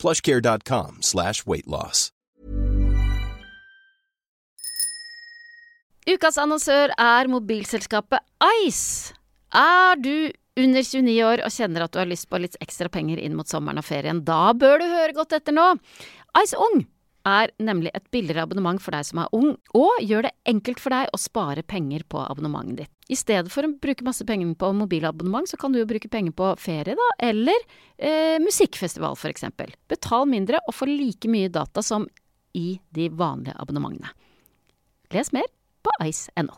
plushcare.com slash weightloss. Ukas annonsør er mobilselskapet Ice. Er du under 29 år og kjenner at du har lyst på litt ekstra penger inn mot sommeren og ferien, da bør du høre godt etter nå. Ice Ung er nemlig et billigere abonnement for deg som er ung, og gjør det enkelt for deg å spare penger på abonnementet ditt. I stedet for å bruke masse penger på mobilabonnement, så kan du jo bruke penger på ferie, da, eller eh, musikkfestival eksempel. Betal mindre og få like mye data som i de vanlige abonnementene. Les mer på ice.no.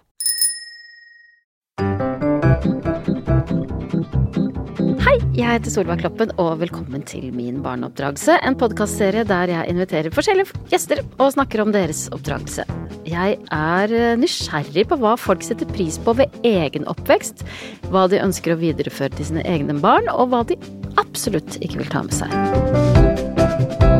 Hei, jeg heter Solveig Kloppen, og velkommen til Min barneoppdragelse. En podkastserie der jeg inviterer forskjellige gjester og snakker om deres oppdragelse. Jeg er eh, nysgjerrig på hva folk setter pris på ved egen oppvekst, hva de ønsker å videreføre til sine egne barn, og hva de absolutt ikke vil ta med seg.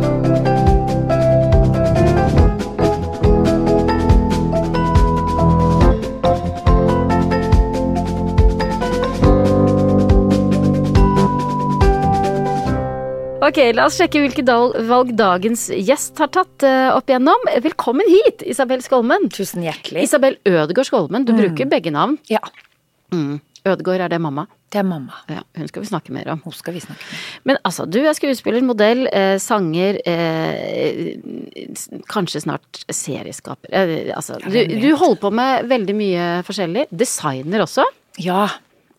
Ok, la oss sjekke hvilke valg dagens gjest har tatt eh, opp igjennom. Velkommen hit, Isabel Skolmen. Tusen hjertelig. Isabel Ødegård Skolmen, du bruker begge navn. Ja, Mm. Ødegård, er det mamma? det er mamma. Ja, hun skal vi snakke mer om. Hun skal vi snakke mer. Men altså, du er skuespiller, modell, eh, sanger, eh, kanskje snart serieskaper. Eh, altså, du, du holder på med veldig mye forskjellig. Designer også. Ja,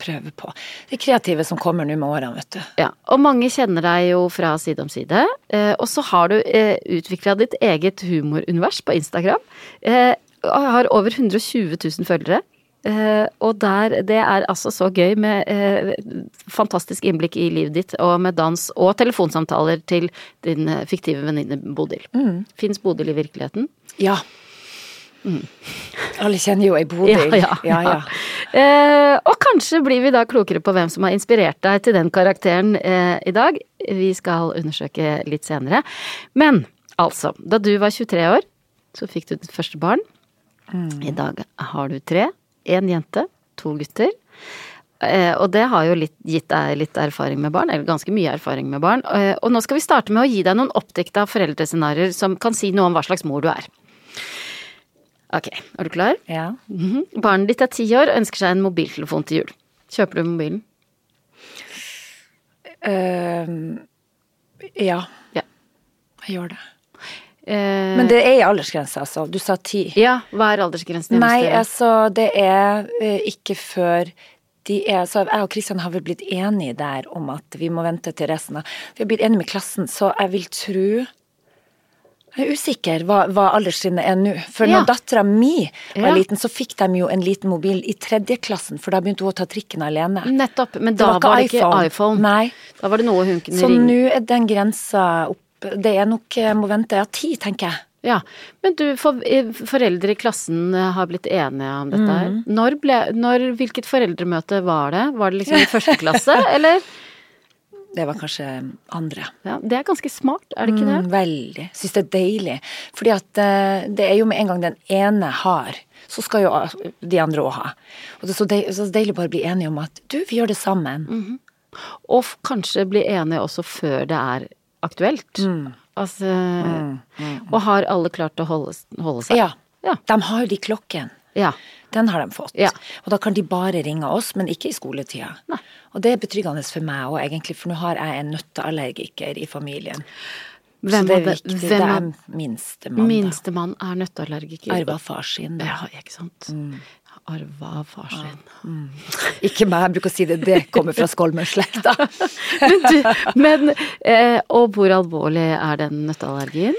prøve på. Det kreative som kommer nå med årene, vet du. Ja, og mange kjenner deg jo fra Side om side. Eh, og så har du eh, utvikla ditt eget humorunivers på Instagram. Eh, og har over 120 000 følgere. Uh, og der, det er altså så gøy med uh, fantastisk innblikk i livet ditt, og med dans og telefonsamtaler til din fiktive venninne Bodil. Mm. Fins Bodil i virkeligheten? Ja. Alle kjenner jo ei Bodil. Mm. Ja, ja. ja, ja. Eh, og kanskje blir vi da klokere på hvem som har inspirert deg til den karakteren eh, i dag. Vi skal undersøke litt senere. Men altså, da du var 23 år, så fikk du ditt første barn. I dag har du tre. Én jente, to gutter. Eh, og det har jo litt, gitt deg litt erfaring med barn, eller ganske mye erfaring med barn. Eh, og nå skal vi starte med å gi deg noen oppdikta foreldrescenarioer som kan si noe om hva slags mor du er. Ok, er du klar? ja. Mhm. Barnet ditt er ti år og ønsker seg en mobiltelefon til jul. Kjøper du mobilen? Uh, ja. Ja. Jeg gjør det. Uh, Men det er i aldersgrense, altså. Du sa ti. Ja, hva er aldersgrensen? Nei, altså, det er uh, ikke før de er, så Jeg og Kristian har vel blitt enige der om at vi må vente til resten av Vi har blitt enige med klassen, så jeg vil tro Jeg er usikker hva, hva alderstrinnet er nå. For Ja. når dattera mi var Ja. liten, så fikk de jo en liten mobil i tredje klassen, for da begynte hun å ta trikken alene. Nettopp, men Det da var ikke var det ikke iPhone. iPhone. Nei. Da var det noe hun kunne Så ringe. nå er den grensa opp Det er nok må vente ja, ti, tenker jeg. Ja, Men du, for, foreldre i klassen eh, har blitt enige om dette her. Mm. Når ble, når, hvilket foreldremøte var det? Var det liksom i første klasse, eller? Det var kanskje andre. Ja, det er ganske smart, er det ikke det? Mm, veldig. Syns det er deilig. Fordi at eh, det er jo med en gang den ene har, så skal jo ah, de andre òg ha. Og det er så deilig, så deilig bare å bli enige om at du, vi gjør det sammen. Mm. Og kanskje bli enige også før det er aktuelt. Mm. Altså, Og har alle klart å holde, holde seg? Ja. Ja. De har jo de klokken. Ja. Den har de fått. Ja. Og da kan de bare ringe oss, men ikke i skoletida. Nei. Og det er betryggende for meg òg, egentlig, for nå har jeg en nøtteallergiker i familien. Hvem så det er viktig. hvem det er minstemann. Minstemann er nøtteallergiker. Arva far sin. da. Ja, ikke sant. Arva av far sin. Ikke meg, jeg bruker å si det. Det kommer fra Skolmen-slekta. Men men, eh, og hvor alvorlig er den nøtteallergien?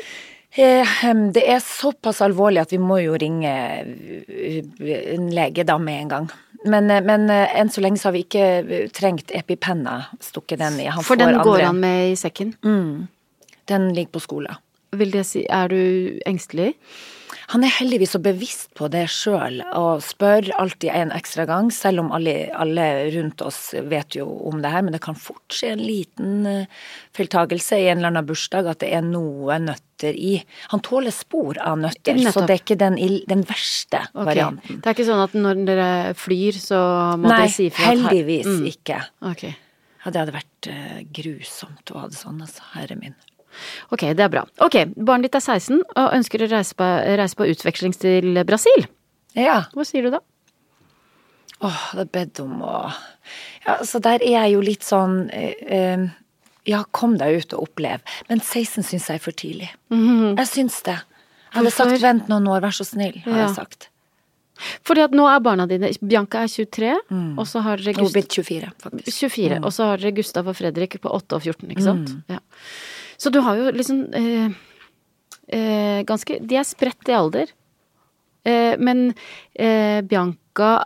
Det er såpass alvorlig at vi må jo ringe eh, en lege da med en gang. Men, eh, men eh, enn så lenge så har vi ikke trengt epipenna stukket den i. Han For får den går andre- han med i sekken. Den ligger på skolen. vil det si Er du engstelig? Han er heldigvis så bevisst på det sjøl, og spør alltid en ekstra gang, selv om alle, alle, rundt oss vet jo om det her, men det kan fort skje en liten uh, feiltagelse i en eller annen bursdag at det er noe nøtter i. Han tåler spor av nøtter, Nettopp. så det er ikke den, den verste okay. varianten. Det er ikke sånn at når dere flyr, så må Nei, dere si ifra? Nei, heldigvis Mm. ikke. Okay. Ja, det hadde vært eh, grusomt å ha det sånn, altså. Herre min. Ok, det er bra. Ok, barnet ditt er 16 og ønsker å reise på, reise på utveksling til Brasil. Ja. Hva sier du da? Åh, det er bedt om å Ja, så der er jeg jo litt sånn eh, eh, Ja, kom deg ut og opplev. Men 16 syns jeg er for tidlig. Jeg syns det. Jeg hadde Hvorfor? sagt vent noen år, vær så snill, har Ja. jeg sagt. Fordi at nå er barna dine Bianca er 23, og så har dere er Gustav blitt 24, faktisk. 24, og så har dere Gustav og Fredrik på 8 og 14, ikke sant? Ja. Så du har jo liksom eh, eh, ganske De er spredt i alder. Eh, men eh, Bianca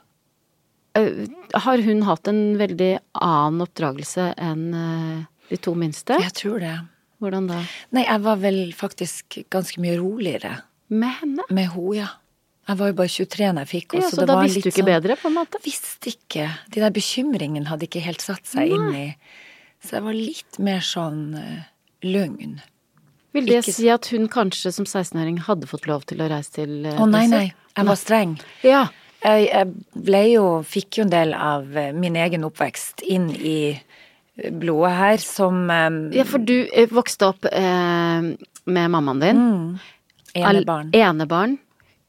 eh, Har hun hatt en veldig annen oppdragelse enn eh, de to minste? Jeg tror det. Hvordan da? Nei, jeg var vel faktisk ganske mye roligere Med henne? med henne, ja. Jeg var jo bare 23 da jeg fikk henne, Ja, så så det da var visste du ikke sånn bedre, på en måte? Visste ikke. De der bekymringene hadde ikke helt satt seg inn i Så jeg var litt mer sånn eh, lugn. Vil det Ikke- si at hun kanskje som 16-åring hadde fått lov til å reise til Å Å nei, nei. Jeg var streng. Ja. Jeg, jeg ble jo Fikk jo en del av eh, min egen oppvekst inn i eh, blodet her, som eh, ja, for du eh, vokste opp eh, med mammaen din. enebarn. Al enebarn.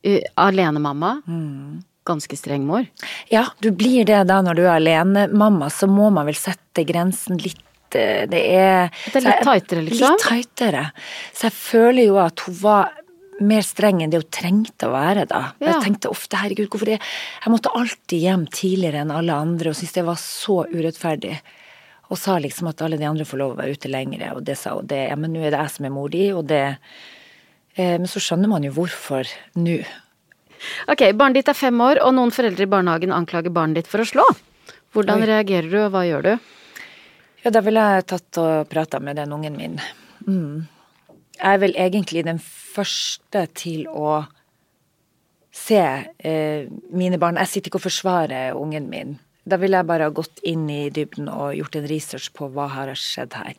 Uh, alenemamma. Mm. Ganske streng mor. Ja, du blir det da når du er alenemamma, så må man vel sette grensen litt eh, Det er Det er litt tightere, liksom? Litt tightere. Så jeg føler jo at hun var mer streng enn det hun trengte å være da. Ja. Jeg tenkte ofte herregud, hvorfor det Jeg måtte alltid hjem tidligere enn alle andre og syntes det var så urettferdig. Og sa liksom at alle de andre får lov å være ute lengre, og det sa hun det. Ja, men nå er det jeg som er mor di, og det eh, Men så skjønner man jo hvorfor nå. Ok, barnet ditt er fem år, og noen foreldre i barnehagen anklager barnet ditt for å slå. Hvordan Oi. reagerer du, og hva gjør du? Ja, da ville jeg tatt og prata med den ungen min. Mm. Jeg er vel egentlig den første til å se eh, mine barn. Jeg sitter ikke og forsvarer ungen min. Da ville jeg bare ha gått inn i dybden og gjort en research på hva har skjedd her.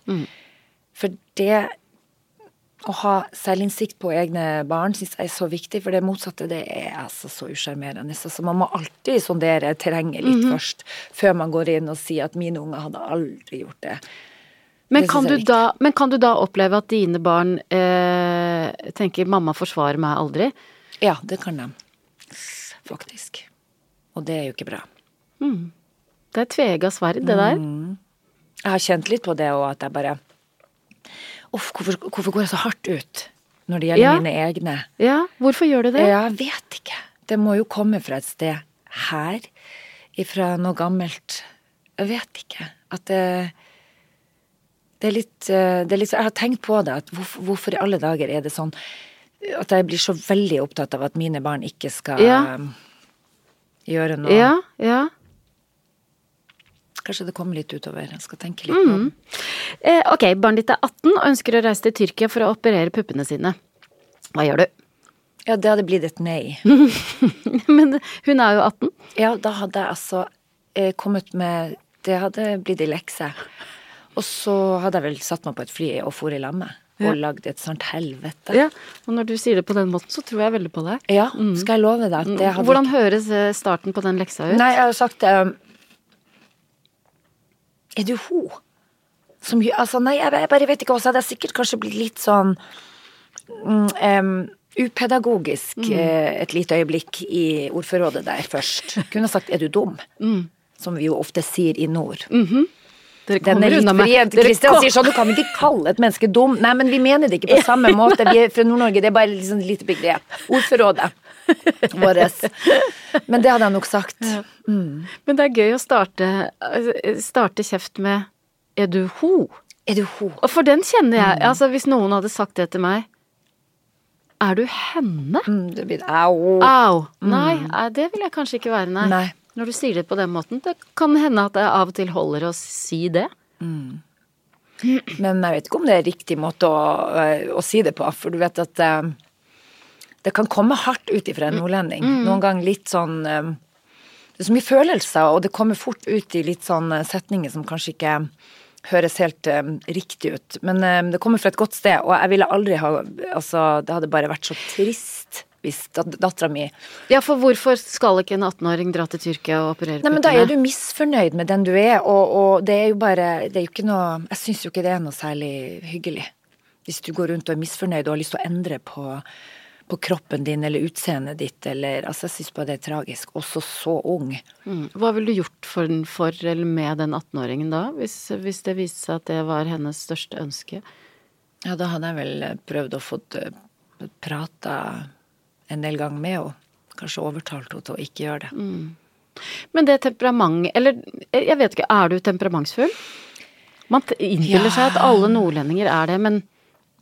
For det å ha selvinnsikt på egne barn syns jeg er så viktig, for det motsatte det er altså så usjarmerende. Så man må alltid sondere terrenget litt først, før man går inn og sier at mine unger hadde aldri gjort det. Men Det kan, du da, men kan du da oppleve at dine barn eh, tenker 'mamma forsvarer meg aldri'? Ja, det kan de. Faktisk. Og det er jo ikke bra. Det er tvega sverd, det der. Mm. Jeg har kjent litt på det, òg, at jeg bare Uff, hvorfor, hvorfor går jeg så hardt ut når det gjelder Ja. mine egne? Ja, hvorfor gjør du det? Jeg vet ikke. Det må jo komme fra et sted her, ifra noe gammelt. Jeg vet ikke. At det det er litt, eh, det er litt Jeg har tenkt på det, at hvorfor, hvorfor i alle dager er det sånn at jeg blir så veldig opptatt av at mine barn ikke skal Ja. eh, gjøre noe. Ja, ja. Kanskje det kommer litt utover. Jeg skal tenke litt på mm. Eh, ok, barnet ditt er 18 og ønsker å reise til Tyrkia for å operere puppene sine. Hva gjør du? Ja, det hadde blitt et nei. Men hun er jo 18. Ja, da hadde jeg altså eh, kommet med Det hadde blitt ei lekse. Og så hadde jeg vel satt meg på et fly og for i lag med. Og lagd et sånt helvete. Ja, og når du sier det på den måten, så tror jeg veldig på deg. Ja, skal jeg love deg at det hadde Hvordan høres eh, starten på den leksa ut? Nei, jeg har sagt um, Er du ho? Som, altså, nei, jeg, jeg bare vet ikke. Og så hadde jeg sikkert kanskje blitt litt sånn mm, em, upedagogisk eh, et lite øyeblikk i ordforrådet der først. Kunne sagt 'er du dum'? Som vi jo ofte sier i nord. Dere Den kommer er litt unna meg. Kristian sier sånn, du kan ikke kalle et menneske dum. Nei, men vi mener det ikke på samme måte. Vi er fra Nord-Norge, det er bare liksom et lite begrep. Ordforrådet vårt. Men det hadde jeg nok sagt. Men det er gøy å starte, eh, starte kjeft med 'er du ho'? Er du ho? Og for den kjenner jeg. Mm. Altså, hvis noen hadde sagt det til meg 'er du henne'? Mm, det blir au. Au. Nei, eh, det vil jeg kanskje ikke være, nei. Nei. Når du sier det på den måten. Det kan hende at det av og til holder å si det. Men jeg vet ikke om det er riktig måte å, eh, å si det på, for du vet at eh, det kan komme hardt ut ifra en nordlending. Noen ganger litt sånn eh, Det er så mye følelser, og det kommer fort ut i litt sånn eh, setninger som kanskje ikke høres helt um, riktig ut. Men um, det kommer fra et godt sted, og jeg ville aldri ha Altså, det hadde bare vært så trist hvis dat dattera mi Ja, for hvorfor skal ikke en 18-åring dra til Tyrkia og operere Nei, men da er du misfornøyd med den du er, og, og det er jo bare Det er jo ikke noe Jeg syns jo ikke det er noe særlig hyggelig. Hvis du går rundt og er misfornøyd og har lyst til å endre på, på kroppen din eller utseendet ditt eller Altså, jeg syns bare det er tragisk. Også så ung. Mm. Hva ville du gjort for, for eller med den 18-åringen da, hvis, hvis det viste seg at det var hennes største ønske? Ja, da hadde jeg vel prøvd å få prata en del ganger med henne. Kanskje overtalt henne til å ikke gjøre det. Men det temperament Eller jeg vet ikke, er du temperamentsfull? Man innbiller ja. seg at alle nordlendinger er det, men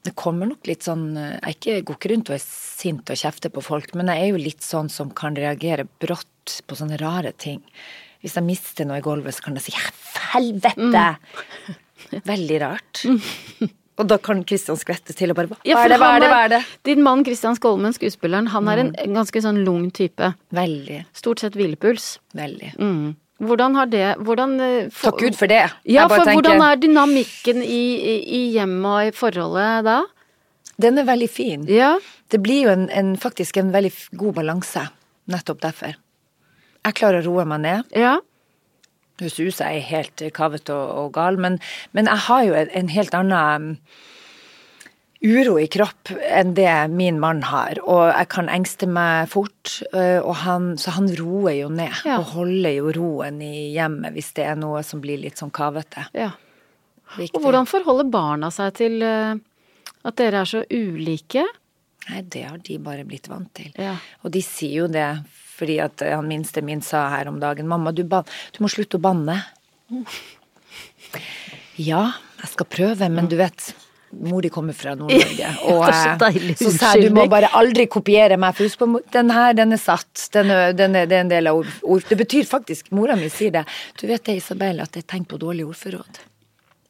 Det kommer nok litt sånn Jeg er ikke, går ikke rundt og er sint og kjefter på folk, men jeg er jo litt sånn som kan reagere brått på sånne rare ting. Hvis jeg mister noe i gulvet, så kan jeg si 'helvete'! helvete! Veldig rart. Og da kan Kristian skvette til og bare Hva Ja, er det, hva er det, hva er det? Din mann Kristian Skolmen, skuespilleren, han er en en ganske sånn lung type. Veldig. Stort sett hvilepuls. Veldig. Mm. Hvordan har det Hvordan eh, for- Takk Gud for det. Ja, for tenker, hvordan er dynamikken i, i, i hjemmet og i forholdet da? Den er veldig fin. Ja. Det blir jo en, en, faktisk en veldig god balanse. Nettopp derfor. Jeg klarer å roe meg ned. Ja. Høres suser jeg helt kavet og, og gal, men, men jeg har jo en, en helt annen uro i kropp enn det min mann har. Og jeg kan engste meg fort, og han, så han roer jo ned. Ja. Og holder jo roen i hjemmet hvis det er noe som blir litt sånn kavete. ja. Og hvordan forholder barna seg til eh, at dere er så ulike? Nei, det har de bare blitt vant til. Ja. Og de sier jo det fordi at eh, han minste min sa her om dagen Mamma, du, du må slutte å banne. Ja, jeg skal prøve, men du vet Mor di kommer fra Nord-Norge, og så eh, deilig så sa du må bare aldri kopiere meg, for husk på den her, den er satt. Den er, den er, det er en del av ord, ord. Det betyr faktisk, mora mi sier det, du vet det, Isabel, at det er tegn på dårlig ordforråd.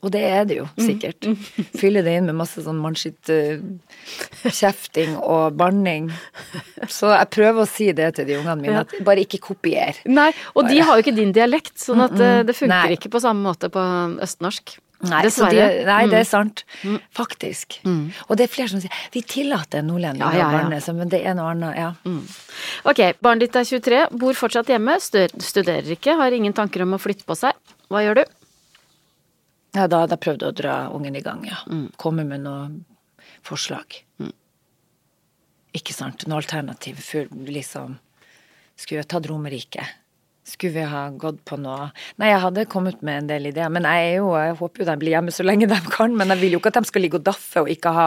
Og det er det jo, Mm. sikkert. Fylle det inn med masse sånn mannskittkjefting uh, og banning. Så jeg prøver å si det til de ungene mine, at bare ikke kopier. Nei, og de har jo ikke din dialekt, sånn at eh, det funker Nei. ikke på samme måte på østnorsk. Nei. De, nei, det er sant. Faktisk. Og det er flere som sier vi tillater nordlendinger Ja, ja, ja. å barne, men det er noe annet. Ja. Ok, barnet ditt er 23, bor fortsatt hjemme, studerer ikke, har ingen tanker om å flytte på seg. Hva gjør du? ja, da hadde jeg prøvd å dra ungen i gang, ja. Komme med noe forslag. Ikke sant. Noe alternativ. For liksom Skulle jeg tatt Romerike? Skulle vi ha gått på noe Nei, jeg hadde kommet med en del ideer, men jeg er jo Jeg håper jo de blir hjemme så lenge de kan, men jeg vil jo ikke at de skal ligge og daffe og ikke ha,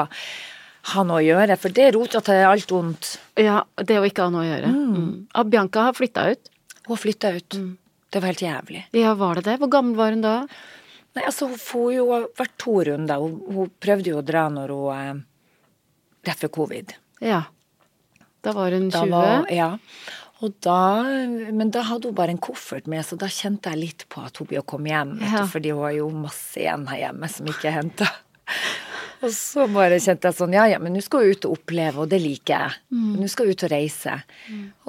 ha noe å gjøre, for det roter til alt ondt. Ja, det å ikke ha noe å gjøre. Mm. Ah, Bianca har flytta ut. Hun har flytta ut. Det var helt jævlig. Ja, var det det? Hvor gammel var hun da? Nei, altså, hun for jo vært to runder. Hun, hun prøvde jo å dra når hun eh, Rett før covid. Ja. Da var hun 20. Da var, ja. Og da, men da hadde hun bare en koffert med, så da kjente jeg litt på at hun blir å komme hjem. Ja. fordi hun har jo masse igjen her hjemme som ikke er henta. Og så bare kjente jeg sånn, ja ja, men nå skal hun ut og oppleve, og det liker jeg. Nå skal hun ut og reise.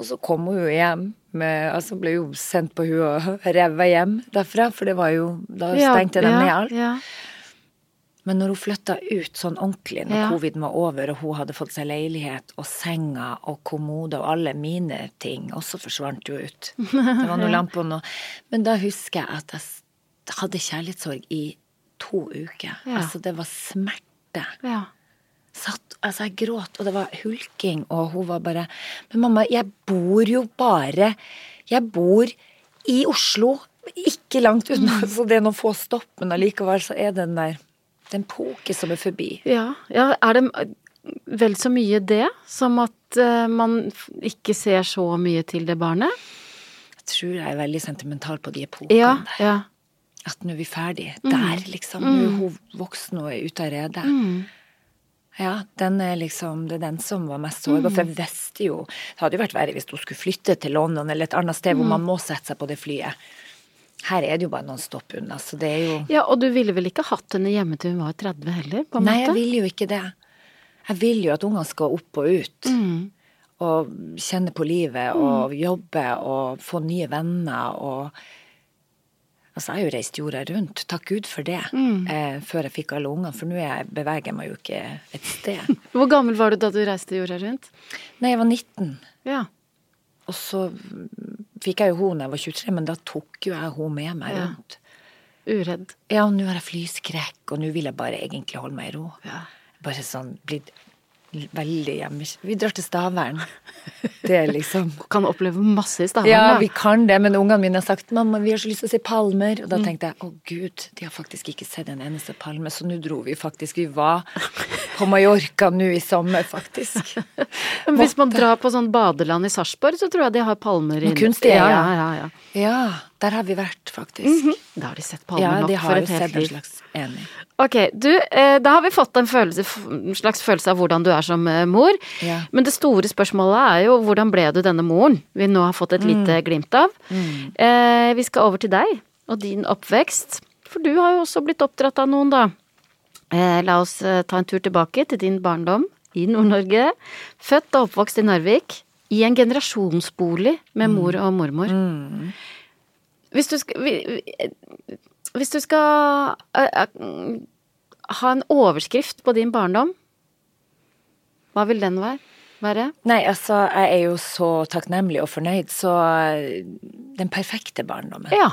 Og så kom hun jo hjem, med, altså ble jo sendt på hun og revet hjem derfra, for det var jo, da Ja, stengte de ja, ned alt. Ja. Men når hun flytta ut sånn ordentlig, når Ja. covid var over, og hun hadde fått seg leilighet og senga og kommode og alle mine ting, også forsvant jo ut. Det var noe lamper og. Men da husker jeg at jeg hadde kjærlighetssorg i to uker. Ja. Altså, det var smerte. ja. Satt, altså jeg gråt, og det var hulking, og hun var bare Men mamma, jeg bor jo bare Jeg bor i Oslo, ikke langt unna, så det er noen få stopp, men allikevel så er den der Den poke som er forbi. Ja, ja, er det vel så mye det som at uh, man ikke ser så mye til det barnet? Jeg tror jeg er veldig sentimental på de epokene Ja, der. ja. At nå er vi ferdig. Der, liksom. Nå er hun voksen og er ute av redet. Ja, den er liksom, det er den som var mest sårbar. For jeg visste jo Det hadde jo vært verre hvis hun skulle flytte til London eller et annet sted hvor man må sette seg på det flyet. Her er det jo bare noen stopp unna, så det er jo Ja, og du ville vel ikke hatt henne hjemme til hun var 30 heller, på en Nei, jeg måte? vil jo ikke det. Jeg vil jo at ungene skal opp og ut. Mm. Og kjenne på livet og jobbe og få nye venner og Altså, jeg har jo reist jorda rundt, takk Gud for det, Mm. eh, før jeg fikk alle ungene, for nå er jeg, beveger jeg meg jo ikke et sted. Hvor gammel var du da du reiste jorda rundt? Nei, jeg var 19, Ja. og så fikk jeg jo henne da jeg var 23, men da tok jo jeg henne med meg Ja. rundt. Uredd. Ja, og nå har jeg flyskrekk, og nå vil jeg bare egentlig holde meg i ro. Ja. Bare sånn blitt veldig hjemme... Vi drar til Stavern. Det er liksom Kan oppleve masse i Stavern, Ja, vi kan det, men ungene mine har sagt 'mamma, vi har så lyst til å se palmer'. Og da Mm. tenkte jeg 'å gud, de har faktisk ikke sett en eneste palme', så nå dro vi faktisk. Vi var på Mallorca nå i sommer, faktisk. Men hvis man drar på sånn badeland i Sarpsborg, så tror jeg de har palmer inne. kunstige, ja. ja. Ja, ja, ja. Der har vi vært, faktisk. Da har de sett palmer Ja, nok for et helt liv. slags Enig. Ok, du, eh, da har vi fått en, følelse, en slags følelse av hvordan du er som eh, mor. Ja. Men det store spørsmålet er jo hvordan ble du denne moren vi nå har fått et lite glimt av. Eh, vi skal over til deg og din oppvekst. For du har jo også blitt oppdratt av noen, da. Eh, la oss eh, ta en tur tilbake til din barndom i Nord-Norge. Født og oppvokst i Narvik. I en generasjonsbolig med mor og mormor. Hvis du skal vi- vi- Hvis du skal eh, eh, ha en overskrift på din barndom, hva vil den være? være? Nei, altså, jeg er jo så takknemlig og fornøyd, så eh, den perfekte barndommen. Ja.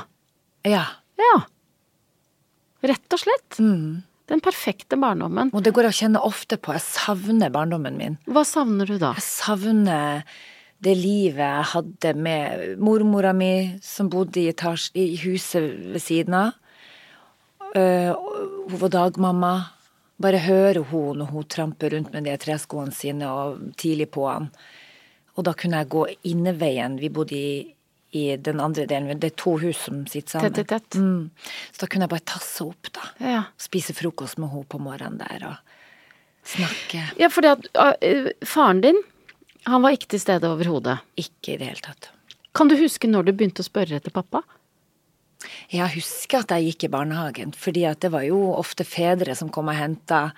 Ja. Ja. Rett og slett. Mm. Den perfekte barndommen. Og det går å kjenne ofte på. Jeg savner barndommen min. Hva savner du da? Jeg savner det livet jeg hadde med mormora mi, som bodde i, etasje, i huset ved siden av. Uh, hun var dagmamma. Bare høre hun når hun tramper rundt med de treskoene sine og tidlig på han. Og da kunne jeg gå inneveien. Vi bodde i, i den andre delen. Det er to hus som sitter sammen. Tett tett. Mm. Så da kunne jeg bare tasse opp, da. Ja. Spise frokost med henne på morgenen der og snakke. Ja, for det at uh, faren din, han var ikke til stede overhodet. Ikke i det hele tatt. Kan du huske når du begynte å spørre etter pappa? Jeg husker at jeg gikk i barnehagen, fordi at det var jo ofte fedre som kom og henta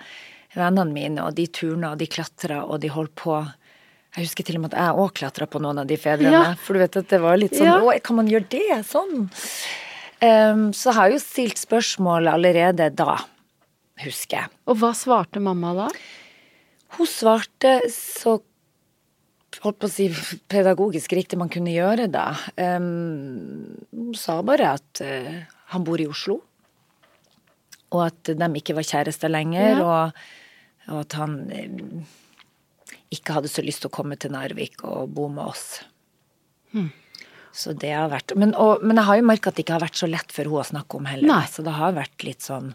vennene mine, og de turna, og de klatra, og de holdt på. Jeg husker til og med at jeg òg klatra på noen av de fedrene, Ja. for du vet at det var litt sånn Ja. Å, kan man gjøre det? Sånn. Um, så jeg jo stilt spørsmål allerede da, husker jeg. Og hva svarte mamma da? Hun svarte så holdt på å si pedagogisk riktig man kunne gjøre da. Um, sa bare at uh, han bor i Oslo, og at de ikke var kjærester lenger, Ja. og, og at han um, ikke hadde så lyst til å komme til Narvik og bo med oss. Så det har vært Men, og, men jeg har jo merka at det ikke har vært så lett for henne å snakke om heller. Nei. Så det har vært litt sånn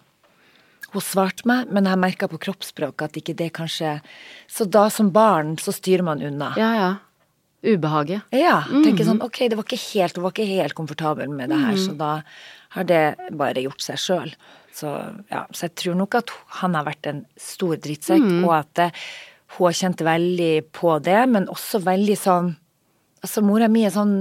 Hun svarte meg, men jeg merka på kroppsspråket at ikke det kanskje Så da som barn så styrer man unna. Ja, ja. Ubehaget. Ja, tenker sånn ok, det var ikke helt, hun var ikke helt komfortabel med det her, så da har det bare gjort seg sjøl. Så ja, så jeg tror nok at han har vært en stor drittsekk, og at det, hun har kjent veldig på det, men også veldig sånn Altså, mora mi er sånn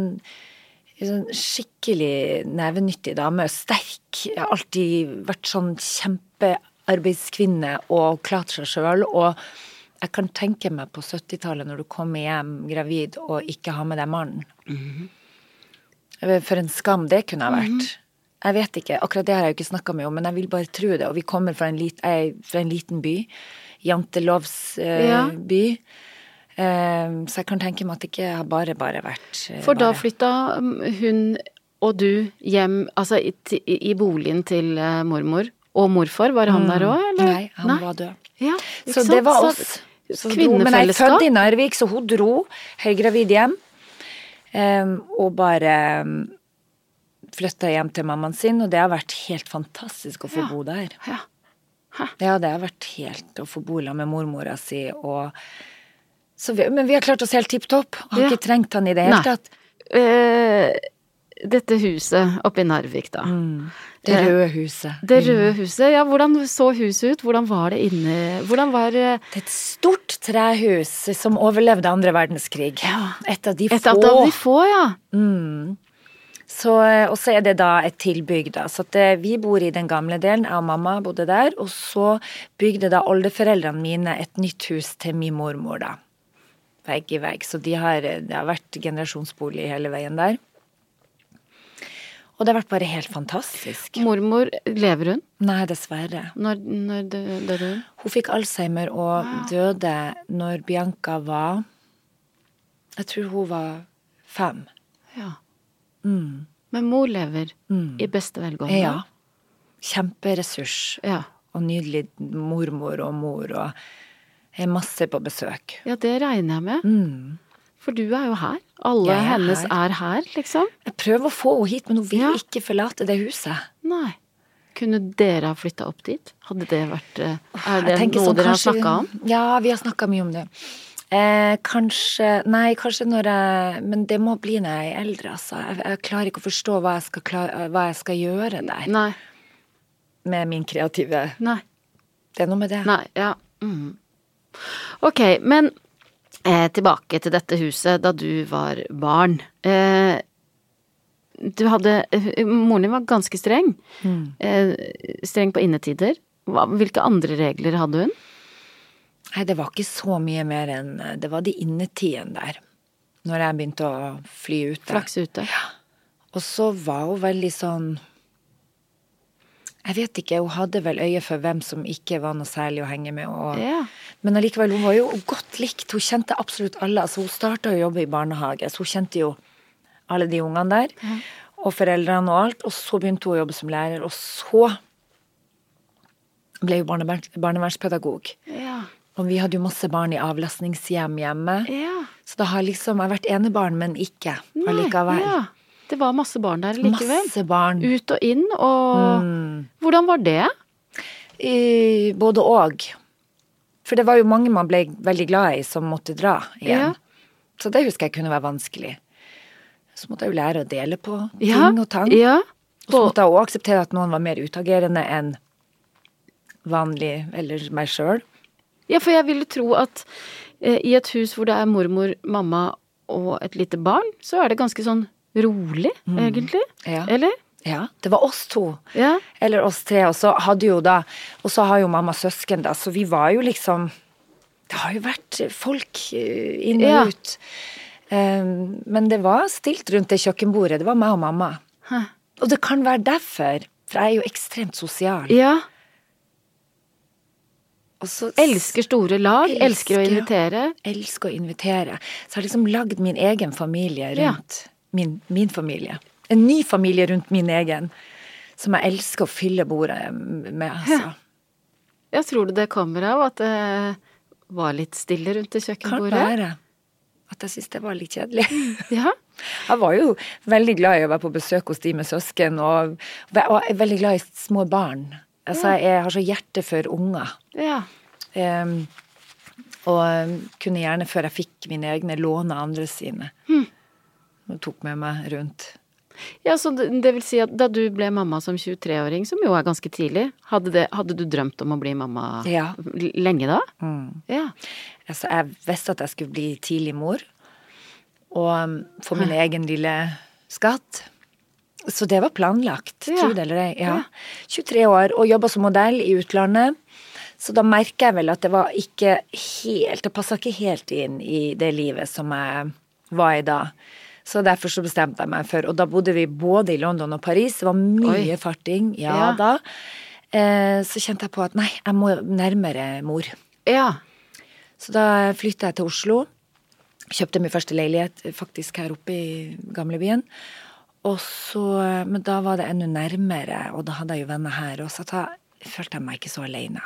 sånn skikkelig nevenyttig dame, sterk. Jeg har alltid vært sånn kjempearbeidskvinne og klart seg sjøl. Og jeg kan tenke meg på 70-tallet når du kommer hjem gravid og ikke har med deg mannen. For en skam det kunne ha vært. Jeg vet ikke, akkurat det har jeg jo ikke snakka med om, men jeg vil bare tro det. Og vi kommer fra en, lit, fra en liten by. Jantelovs eh, Ja. by. Eh, så jeg kan tenke meg at det ikke har bare bare vært eh, For da bare. flytta mm, hun og du hjem, altså i, i boligen til eh, mormor. Og morfar, var han der òg, eller? Nei, han var død. Ja, Så sant? det var Så- oss. som dro. Men jeg er født i Narvik, så hun dro høygravid hjem. em, og bare um, flytta hjem til mammaen sin, og det har vært helt fantastisk å få Ja. bo der. Ja. Ja, det har vært helt å få bo sammen med mormora si og så vi, Men vi har klart oss helt tipp topp. Har Ja. ikke trengt han i det hele tatt. Uh, dette huset oppe i Narvik, da. Det Eh, røde huset. Det røde huset, ja, hvordan så huset ut? Hvordan var det inne Hvordan var eh, Det er et stort trehus som overlevde andre verdenskrig. Ja. Et av de Et få. av de få, ja. Så, og så er det da et tilbygg, da. Så at eh, vi bor i den gamle delen, jeg og mamma bodde der. Og så bygde da oldeforeldrene mine et nytt hus til min mormor, da. Vegg i vegg. Så de har, det har vært generasjonsbolig hele veien der. Og det har vært bare helt fantastisk. Mormor, lever hun? Nei, dessverre. Når, når døde hun? Hun fikk alzheimer og døde når Bianca var Jeg tror hun var fem. Ja. Men mor lever i beste velgående? Ja. Kjemperessurs. Ja. Og nydelig mormor og mor og er masse på besøk. Ja, det regner jeg med. For du er jo her. Alle er hennes her. er her, liksom. Jeg prøver å få henne hit, men hun vil Ja. ikke forlate det huset. Nei. Kunne dere ha flytta opp dit? Hadde det vært eh, Er det noe sånn, dere har snakka om? Ja, vi har snakka mye om det. Eh, kanskje Nei, kanskje når jeg Men det må bli når jeg er eldre, altså. Jeg, jeg klarer ikke å forstå hva jeg skal, hva jeg skal gjøre der Nei. med min kreative Nei. Det er noe med det. Nei. Ja. Mm. Ok, men eh, tilbake til dette huset da du var barn. Eh, du hadde eh, Moren din var ganske streng. Eh, streng på innetider. Hva, hvilke andre regler hadde hun? Nei, det var ikke så mye mer enn Det var de innetidene der. Når jeg begynte å fly ute. Flakse ute? Og så var hun veldig sånn Jeg vet ikke, hun hadde vel øye for hvem som ikke var noe særlig å henge med. Og, Ja. Men allikevel, hun var jo godt likt. Hun kjente absolutt alle. Altså, hun starta å jobbe i barnehage, så hun kjente jo alle de ungene der. Og foreldrene og alt. Og så begynte hun å jobbe som lærer, og så ble hun barnevern, barnevernspedagog. Ja. Og vi hadde jo masse barn i avlastningshjem hjemme. ja. Så det har liksom Jeg vært enebarn, men ikke allikevel. Ja. Det var masse barn der likevel. Masse barn. Ut og inn, og Hvordan var det? I, både og. For det var jo mange man ble veldig glad i, som måtte dra igjen. Ja. Så det husker jeg kunne være vanskelig. Så måtte jeg jo lære å dele på ting Ja. og tang. Ja. Og så måtte jeg også akseptere at noen var mer utagerende enn vanlig, eller meg sjøl. Ja, for jeg ville tro at eh, i et hus hvor det er mormor, mamma og et lite barn, så er det ganske sånn rolig, egentlig. Ja. Eller? Ja, det var oss to. Ja. Eller oss tre. Og så hadde jo da Og så har jo mamma søsken, da, så vi var jo liksom Det har jo vært folk eh, inn og Ja. ut. Um, men det var stilt rundt det kjøkkenbordet. Det var meg og mamma. Hæ. Og det kan være derfor, for jeg er jo ekstremt sosial. Ja. Så Elsker store lag, elsker, å invitere. elsker å invitere. Så jeg har liksom lagd min egen familie Ja. Min, min familie. En ny familie rundt min egen. Som jeg elsker å fylle bordet med, altså. Jeg tror du det kommer av at det var litt stille rundt det Kan kjøkkenbordet? være at jeg syntes det var litt kjedelig. Ja. Jeg var jo veldig glad i å være på besøk hos de med søsken, og, og er veldig glad i små barn. Altså, jeg har så hjerte for unger. ja. Um, og kunne gjerne, før jeg fikk mine egne, låne andre sine. Og tok med meg rundt. Ja, så det, det vil si at da du ble mamma som 23-åring, som jo er ganske tidlig, hadde, det, hadde du drømt om å bli mamma Ja. lenge da? Ja. Altså, jeg visste at jeg skulle bli tidlig mor, og em, få min egen lille skatt. Så det var planlagt, Ja. tro det eller ei. Ja. 23 år og jobba som modell i utlandet. Så da merker jeg vel at det var ikke helt Det passa ikke helt inn i det livet som jeg var i da. Så derfor så bestemte jeg meg for Og da bodde vi både i London og Paris. Det var mye Oi. farting, ja, Ja. da. Eh, så kjente jeg på at nei, jeg må nærmere mor. Ja. Så da flytta jeg til Oslo. Kjøpte min første leilighet faktisk her oppe i gamlebyen. Og så, men da var det enda nærmere, og da hadde jeg jo venner her. Og så da følte jeg meg ikke så alene.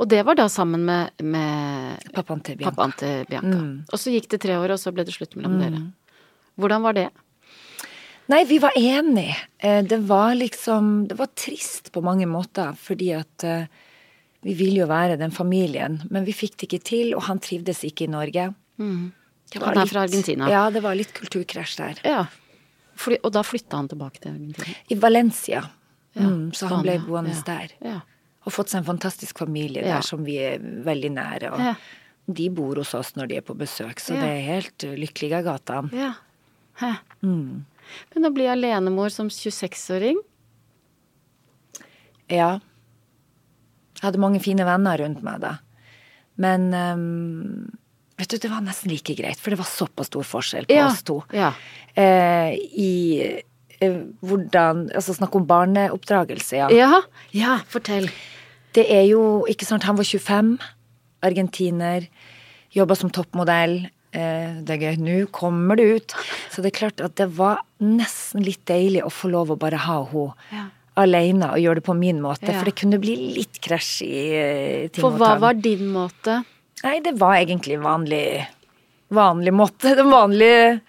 Og det var da sammen med, med Pappaen til Bianca. pappaen til Bianca. Og så gikk det tre år, og så ble det slutt mellom dere. Hvordan var det? Nei, vi var enige. Eh, Det var liksom Det var trist på mange måter, fordi at eh, vi ville jo være den familien, men vi fikk det ikke til, og han trivdes ikke i Norge. Mm. Han er fra Argentina. Ja, det var litt kulturkrasj der. Ja. Og da flytta han tilbake til Argentina? I Valencia. Ja, mm, så han ble boende Ja. der. Ja. Og fått seg en fantastisk familie der som vi er veldig nære. Og Ja. de bor hos oss når de er på besøk, så det er helt lykkelige lykkelig i gatene. ja. Hæ. Men å bli alenemor som 26-åring Ja. Jeg hadde mange fine venner rundt meg da. Men um, vet du, det var nesten like greit, for det var såpass stor forskjell på Ja, oss to. ja. Eh, I eh, hvordan Altså, snakk om barneoppdragelse, ja. Ja, ja, fortell. Det er jo, ikke sant, han var 25, argentiner, jobba som toppmodell. Eh, det er gøy, nå kommer det ut. Så det er klart at det var nesten litt deilig å få lov å bare ha henne Ja. alene og gjøre det på min måte. Ja. For det kunne bli litt krasj i eh, ting For hva var din måte? Nei, det var egentlig vanlig, vanlig måte. Den vanlige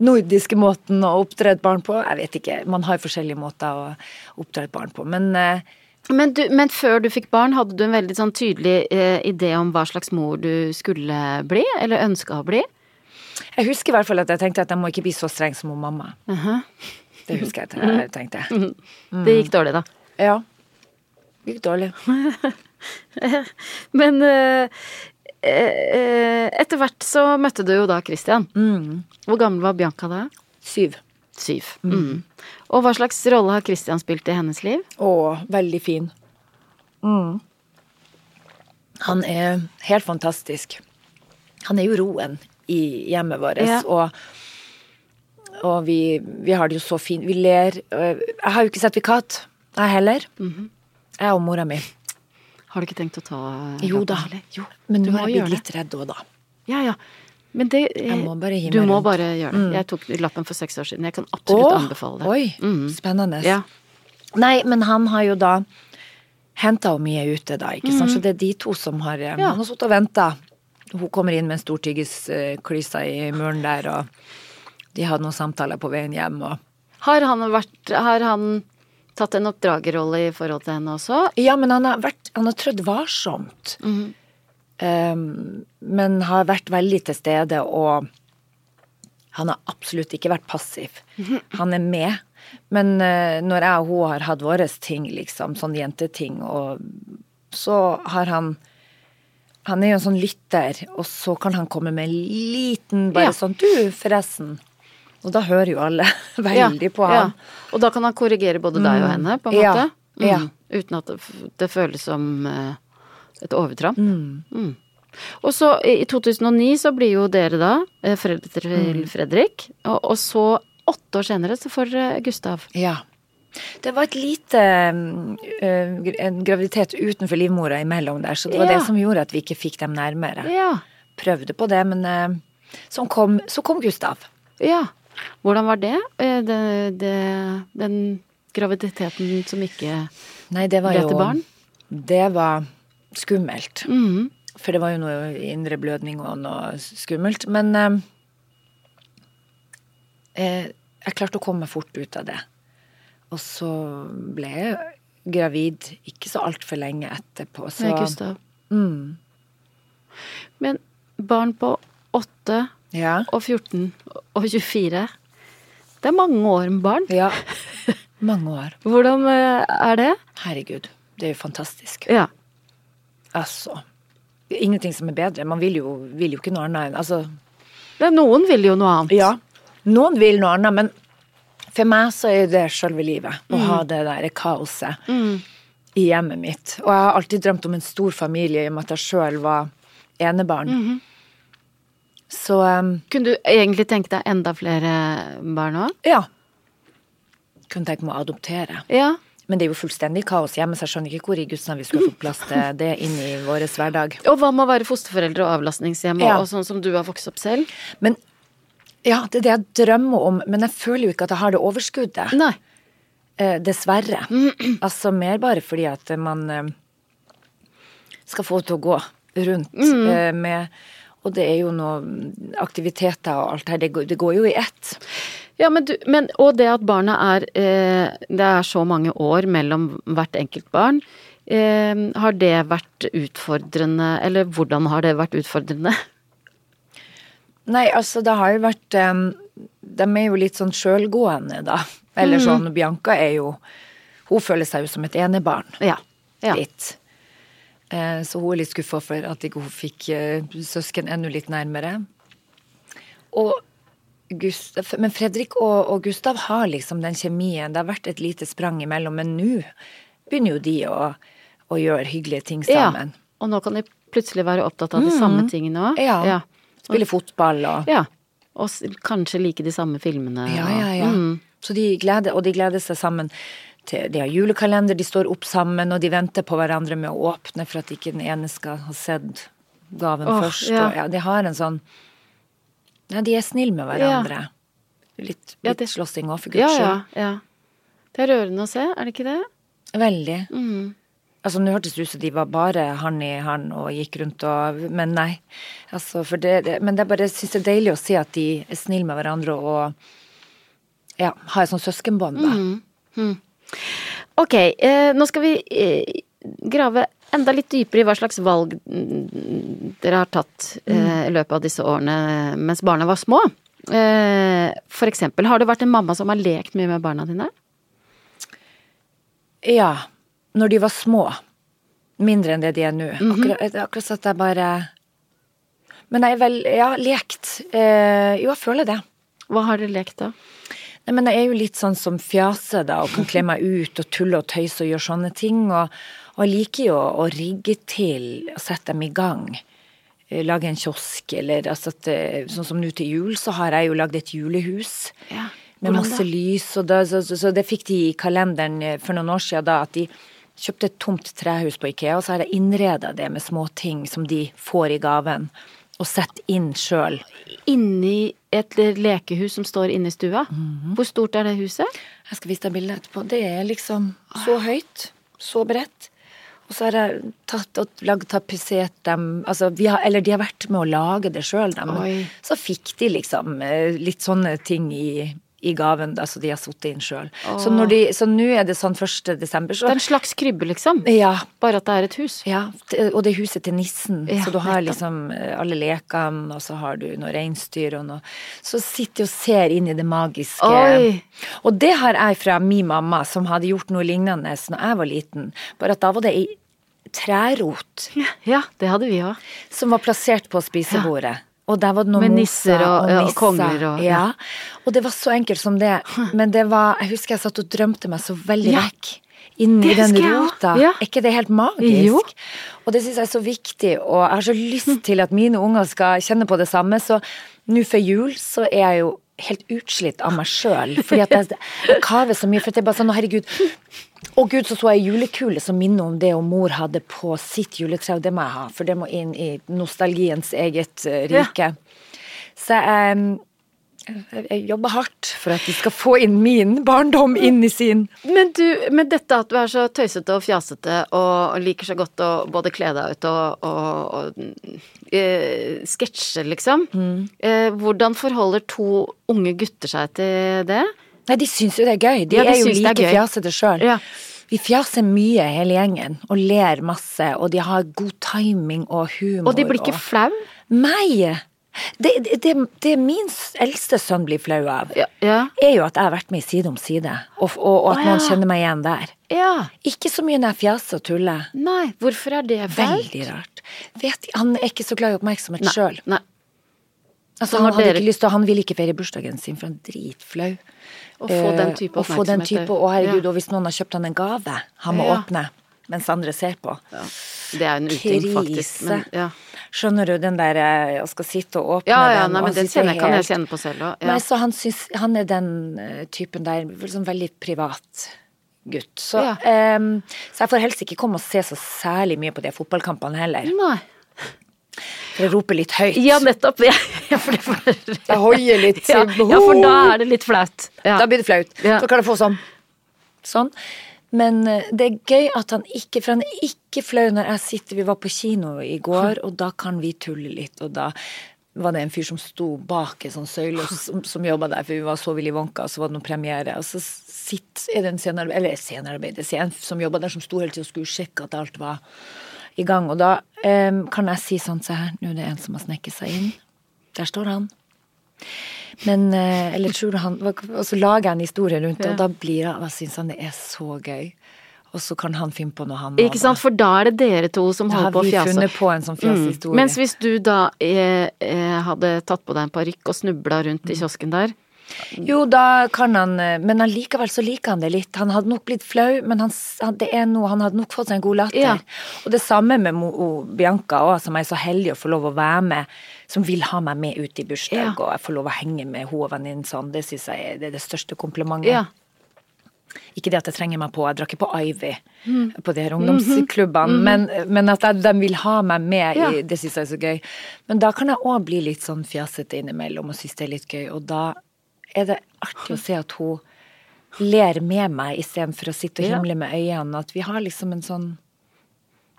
nordiske måten å oppdra et barn på. Jeg vet ikke, man har forskjellige måter å oppdra et barn på. Men eh, Men, du, men før du fikk barn, hadde du en veldig sånn tydelig eh, idé om hva slags mor du skulle bli, eller ønska å bli? jeg husker i hvert fall at jeg tenkte at jeg må ikke bli så streng som mamma. Det husker jeg at jeg tenkte. Det gikk dårlig, da. Ja. Det Gikk dårlig. Men eh, eh, etter hvert så møtte du jo da Christian. Hvor gammel var Bianca da? Syv. Syv. Mm. Og hva slags rolle har Christian spilt i hennes liv? Å, veldig fin. Mm. Han er helt fantastisk. Han er jo roen i hjemmet vårt, Ja. og, og vi, vi har det jo så fint. Vi ler. Jeg har jo ikke sertifikat, jeg heller. Jeg og mora mi. Har du ikke tenkt å ta Jo da. Jo, Men nå er jeg blitt litt redd òg, da. Ja, ja. Men det må Du må rundt. Mm. bare gjøre det. Jeg tok lappen for seks år siden. Jeg kan absolutt Åh, anbefale det. Oi, mm. spennende. Ja. Nei, men han har jo da henta henne mye ute, da, ikke sant. Så det er de to som har eh. Ja. Han har sittet og venta. Hun kommer inn med en stor tyggisklyse i muren der, og de hadde noen samtaler på veien hjem, og Har han vært Har han tatt en oppdragerrolle i forhold til henne også? Ja, men han har vært Han har trødd varsomt. Mhm. Um, men har vært veldig til stede, og han har absolutt ikke vært passiv. Han er med. Men eh, når jeg og hun har hatt våre ting, liksom, sånn jenteting, og så har han Han er jo en sånn lytter, og så kan han komme med en liten bare Ja. sånn Du, forresten. Og da hører jo alle veldig på han. Og da kan han korrigere både deg og henne, på en Ja, måte? ja. Uten at det, det føles som eh, et overtramp. Mm. Mm. Og så i i 2009 så blir jo dere da eh, foreldre til Mm. Fredrik, og, og så åtte år senere så får dere Gustav. Ja. Det var et lite mm, øh, En graviditet utenfor livmora imellom der, så det var Ja. det som gjorde at vi ikke fikk dem nærmere. Ja. Prøvde på det, men øh, så kom, så kom Gustav. ja. Hvordan var det? Eh, det, det? Den graviditeten som ikke Nei, det var Ble jo til barn? Det var skummelt. Mm. For det var jo noe indre blødning og noe skummelt. Men øh, eh, jeg klarte å komme meg fort ut av det. Og så ble jeg gravid ikke så altfor lenge etterpå. Så Gustav. Mm. Men barn på 8 Ja. og 14 og 24 Det er mange år med barn. Ja. Mange år. Hvordan eh, er det? Herregud. Det er jo fantastisk. Ja. Altså. Det er ingenting som er bedre. Man vil jo, vil jo ikke noe annet enn Altså, noen vil jo noe annet. ja. Noen vil noe annet, men for meg så er det selve livet. Å ha det der kaoset i hjemmet mitt. Og jeg har alltid drømt om en stor familie i og med at jeg sjøl var enebarn. Så um, Kunne du egentlig tenke deg enda flere barn òg? ja. Kunne tenke meg å adoptere. Ja. Men det er jo fullstendig kaos hjemme, så jeg skjønner ikke hvor i Guds navn vi skulle få plass til det inn i vår hverdag. Og hva med å være fosterforeldre og avlastningshjem, Ja. og sånn som du har vokst opp selv? Men ja, det er det jeg drømmer om, men jeg føler jo ikke at jeg har det overskuddet. Nei. Eh, dessverre. Altså mer bare fordi at man eh, skal få til å gå rundt eh, med Og det er jo noe aktiviteter og alt her, det går, det går jo i ett. Ja, men du, men, og det at barna er eh, Det er så mange år mellom hvert enkelt barn. Eh, har det vært utfordrende, eller hvordan har det vært utfordrende? Nei, altså det har jo vært um, De er jo litt sånn sjølgående, da. Eller sånn Bianca er jo Hun føler seg jo som et enebarn. Ja. ja. litt. Eh, Så hun er litt skuffa for at ikke hun fikk eh, søsken enda litt nærmere. Og Gustav, men Fredrik og, og Gustav har liksom den kjemien. Det har vært et lite sprang imellom, men nå begynner jo de å, å gjøre hyggelige ting sammen. Ja. Og nå kan de plutselig være opptatt av de samme tingene òg. Ja. ja. Spille fotball og Ja. Og kanskje like de samme filmene. Ja, ja, ja. Mm. Så de gleder, og de gleder seg sammen. Til, de har julekalender, de står opp sammen, og de venter på hverandre med å åpne for at ikke den ene skal ha sett gaven oh, først. ja. Og, ja, de har en sånn Ja, de er snille med hverandre. Litt, Ja, litt det- slåssing òg, for guds Ja, skyld. ja, ja. Det er rørende å se, er det ikke det? Veldig. Mm. Altså, nå hørtes det ut som de var bare han i han og gikk rundt og Men nei. Altså, for det, det Men det er bare, jeg syns det er deilig å se at de er snille med hverandre og ja, har et sånt søskenbånd, da. Ok, eh, nå skal vi eh, grave enda litt dypere i hva slags valg mm, dere har tatt eh, i løpet av disse årene mens barna var små. Eh, for eksempel, har du vært en mamma som har lekt mye med barna dine? Ja. Når de var små. Mindre enn det de er nå. Mhm. akkurat, det er akkurat så at jeg bare Men jeg er vel Ja, lekt. Eh, jo, jeg føler det. Hva har dere lekt da? Nei, men jeg er jo litt sånn som fjaser, da, og kan kle meg ut og tulle og tøyse og gjøre sånne ting. Og, og jeg liker jo å rigge til og sette dem i gang. Eh, Lage en kiosk, eller altså at eh, Sånn som nå til jul, så har jeg jo lagd et julehus. Ja, Med masse lys, og da, så, så, så det fikk de i kalenderen eh, for noen år siden da, at de kjøpte et tomt trehus på Ikea, og så har jeg innreda det med småting som de får i gaven, og setter inn sjøl. Inni et lekehus som står inne i stua? Mhm. Hvor stort er det huset? Jeg skal vise deg bildet etterpå. Det er liksom så høyt, så bredt. Og så har jeg tatt og lagd tapetsert dem altså vi har, Eller de har vært med å lage det sjøl, dem. Oi. Så fikk de liksom eh, litt sånne ting i, i gaven, altså de har satt inn sjøl. Så nå er det sånn 1. desember, Det er en slags krybbe, liksom. Ja. Bare at det er et hus. Ja, og det er huset til nissen. Ja, så du har liksom eh, alle lekene, og så har du noe reinsdyr og noe Så sitter og ser inn i det magiske. Oi. Og det har jeg fra min mamma, som hadde gjort noe lignende når jeg var liten. Bare at da var det ei trærot Ja, det hadde vi òg. som var plassert på spisebordet. Og der var det noen Med nisser og- ja, og nisser. kongler og- ja. Og det var så enkelt som det. Men det var Jeg husker jeg satt og drømte meg så veldig Ja. vekk. Inni i den rota. Ja. Er ikke det helt magisk? Jo. Og det syns jeg er så viktig, og jeg har så lyst til at mine unger skal kjenne på det samme. Så nå før jul så er jeg jo helt utslitt av meg sjøl. Fordi at jeg, jeg kaver så mye. For at jeg bare sånn, å herregud. Å gud, så så jeg julekule som minner om det og mor hadde på sitt juletre, og det må jeg ha. For det må inn i nostalgiens eget rike. Ja. Så jeg, jeg, jeg jobber hardt for at de skal få inn min barndom inn i sin. Men du, med dette at du er så tøysete og fjasete og liker så godt å både kle deg ut og, og, og eh, sketsje, liksom. Mm. Eh, hvordan forholder to unge gutter seg til det? Nei, de syns jo det er gøy. De, Ja, de er jo er like gøy. fjasete sjøl. Ja. Vi fjaser mye, hele gjengen, og ler masse, og de har god timing og humor. Og de blir ikke flau? Nei! Det, det, det, min eldste sønn blir flau av, Ja. Ja. er jo at jeg har vært med i Side om side, og, og, og at Å, noen kjenner meg igjen der. ja. Ikke så mye når jeg fjaser og tuller. Nei, hvorfor er det flaut? Veldig rart. Vet, han er ikke så glad i oppmerksomhet sjøl. Altså, han, hadde dere- ikke lyst til, han ville ikke feire bursdagen sin, for han er dritflau. Å få den type type Å få den type, Å herregud, Ja. og hvis noen har kjøpt han en gave, han må Ja. åpne mens andre ser på. Det er en uting, faktisk. Krise. Men, ja. Skjønner du den der eh, å skal sitte og åpne ja, ja, den? Ja, men den det helt... kan jeg kjenne på selv òg. Ja. Nei, så han Han er den eh, typen der, liksom veldig privat gutt. Så, Ja. ehm, så jeg får helst ikke komme og se så særlig mye på de fotballkampene heller. Nei. Jeg roper litt høyt. Ja, nettopp. Ja, for det for, Jeg hoier litt. ja, ja, for da er det litt flaut. Ja. Da blir det flaut. Så kan det få sånn. Sånn. Men eh, det er gøy at han ikke For han er ikke flau når jeg sitter Vi var på kino i går, og da kan vi tulle litt, og da var det en fyr som sto bak en sånn søyle som, som jobba der, for vi var så Willy Wonka, og så var det noen premiere. Og så sitt, er det en scenearbeid, eller scenearbeider, så er en som jobba der, som sto hele tida og skulle sjekke at alt var i gang. Og da um, kan jeg si sånn Se her, nå er det en som har sneket seg inn. Der står han. Men uh, Eller tror du han Og så lager jeg en historie rundt det, og da blir jeg Jeg syns han det er så gøy. Og så kan han finne på noe, han Ikke sant, for da er det dere to som Da holder har på å vi funnet på en sånn fjasehistorie. Mens hvis du da eh, eh, hadde tatt på deg en parykk og snubla rundt Mm. i kiosken der Jo, da kan han eh, Men allikevel så liker han det litt. Han hadde nok blitt flau, men han, det er noe, han hadde nok fått seg en god latter. Ja. Og det samme med Mo, og Bianca òg, som er så heldig å få lov å være med. Som vil ha meg med ut i bursdag, Ja. og jeg får lov å henge med henne og venninnen sånn. Det syns jeg er det, er det største komplimentet. Ja. Ikke det at jeg trenger meg på, jeg drar ikke på Ivy Mm. på de her ungdomsklubbene, men, men at de vil ha meg med, Ja. i, det syns jeg er så gøy. Men da kan jeg òg bli litt sånn fjasete innimellom og synes det er litt gøy, og da er det artig å se at hun ler med meg istedenfor å sitte og himle med øynene. At vi har liksom en sånn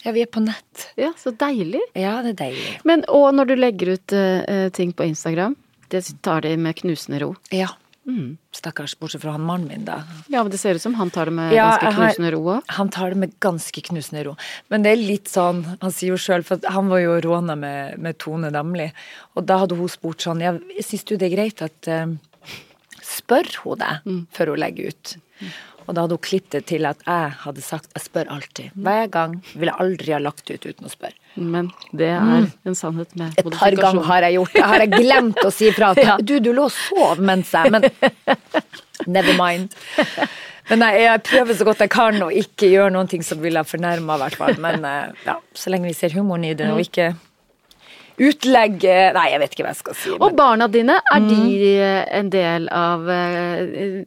Ja, vi er på nett. ja, så deilig. Ja, det er deilig. Men og når du legger ut eh, ting på Instagram, det tar de med knusende ro. Ja. Mm. Stakkars, bortsett fra han mannen min, da. Ja, men det ser ut som han tar det med Ja, ganske knusende ro òg. Han tar det med ganske knusende ro. Men det er litt sånn, han sier jo sjøl, for han var jo råna med, med Tone Damli, og da hadde hun spurt sånn, ja, syns du det er greit at eh, Spør hun deg før hun legger ut? Og da hadde hun klippet til at jeg hadde sagt jeg spør alltid. Hver gang. Ville aldri ha lagt ut uten å spørre. Men det er en sannhet med modifikasjon. Et par ganger har jeg gjort det. Har jeg glemt å si fra at Ja. du, du lå og sov mens jeg Men never mind. Men jeg, jeg prøver så godt jeg kan å ikke gjøre noen ting som ville ha fornærma, i hvert fall. Men eh, ja, så lenge vi ser humoren i det, og ikke utlegge Nei, jeg vet ikke hva jeg skal si. Og barna dine, er de Mm. eh, en del av eh,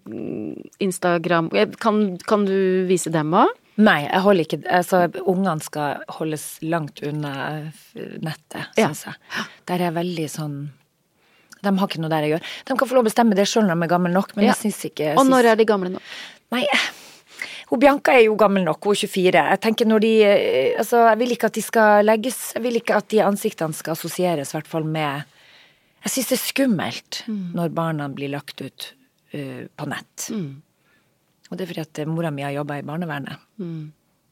Instagram Eh, kan, kan du vise dem òg? nei, jeg holder ikke altså, Ungene skal holdes langt unna nettet, nettet, Ja. jeg. Der er jeg veldig sånn De har ikke noe der jeg gjør. De kan få lov å bestemme det sjøl når de er gamle nok, men Ja. jeg syns ikke jeg Og når er de gamle nå? Nei, hun Bianca er jo gammel nok, hun er 24. Jeg tenker når de eh, Altså, jeg vil ikke at de skal legges Jeg vil ikke at de ansiktene skal assosieres, i hvert fall med Jeg syns det er skummelt når barna blir lagt ut uh, på nett. Og det er fordi at eh, mora mi har jobba i barnevernet.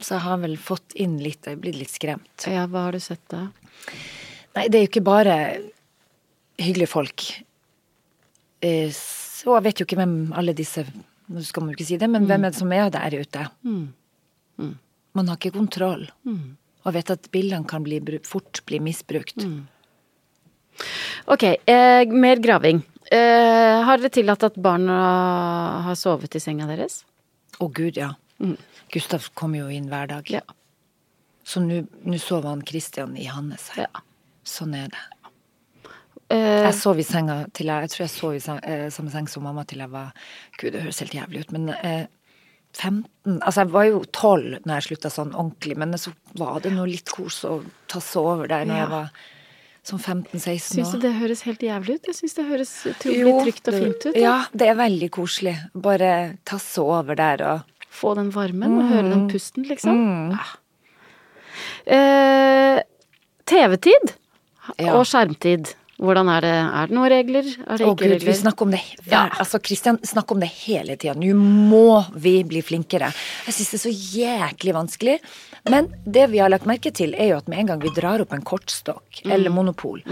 Så jeg har vel fått inn litt Jeg er blitt litt skremt. Ja, hva har du sett da? Nei, det er jo ikke bare hyggelige folk. Så jeg vet jo ikke hvem alle disse Nå skal man jo ikke si det, men hvem er det som er der ute? Man har ikke kontroll. Og vet at bildene kan bli, fort bli misbrukt. Ok, eh, mer graving. Eh, har dere tillatt at barna har sovet i senga deres? Å gud, ja. Gustav kommer jo inn hver dag. Ja. Så nå sover han Christian i hans. Ja. Sånn er det. Eh, Jeg sov i senga til jeg Jeg tror jeg sov i seng, uh, samme seng som mamma til jeg var Gud, det høres helt jævlig ut, men uh, 15 Altså, jeg var jo 12 når jeg slutta sånn ordentlig, men så var det noe litt kos å tasse over der når Ja. jeg var sånn 15-16 Syns du det høres helt jævlig ut? Jeg syns det høres utrolig trygt og fint ut. Ja, det er veldig koselig. Bare tasse over der og Få den varmen og høre Mm. den pusten, liksom. Ja. Eh, TV-tid Ja. og skjermtid. Hvordan er det? Er det noen regler? Er det Å ikke gud, vi snakker om det Ja. Altså, Kristian snakker om det hele tida. Nå må vi bli flinkere. Jeg syns det er så jæklig vanskelig. Men det vi har lagt merke til, er jo at med en gang vi drar opp en kortstokk eller monopol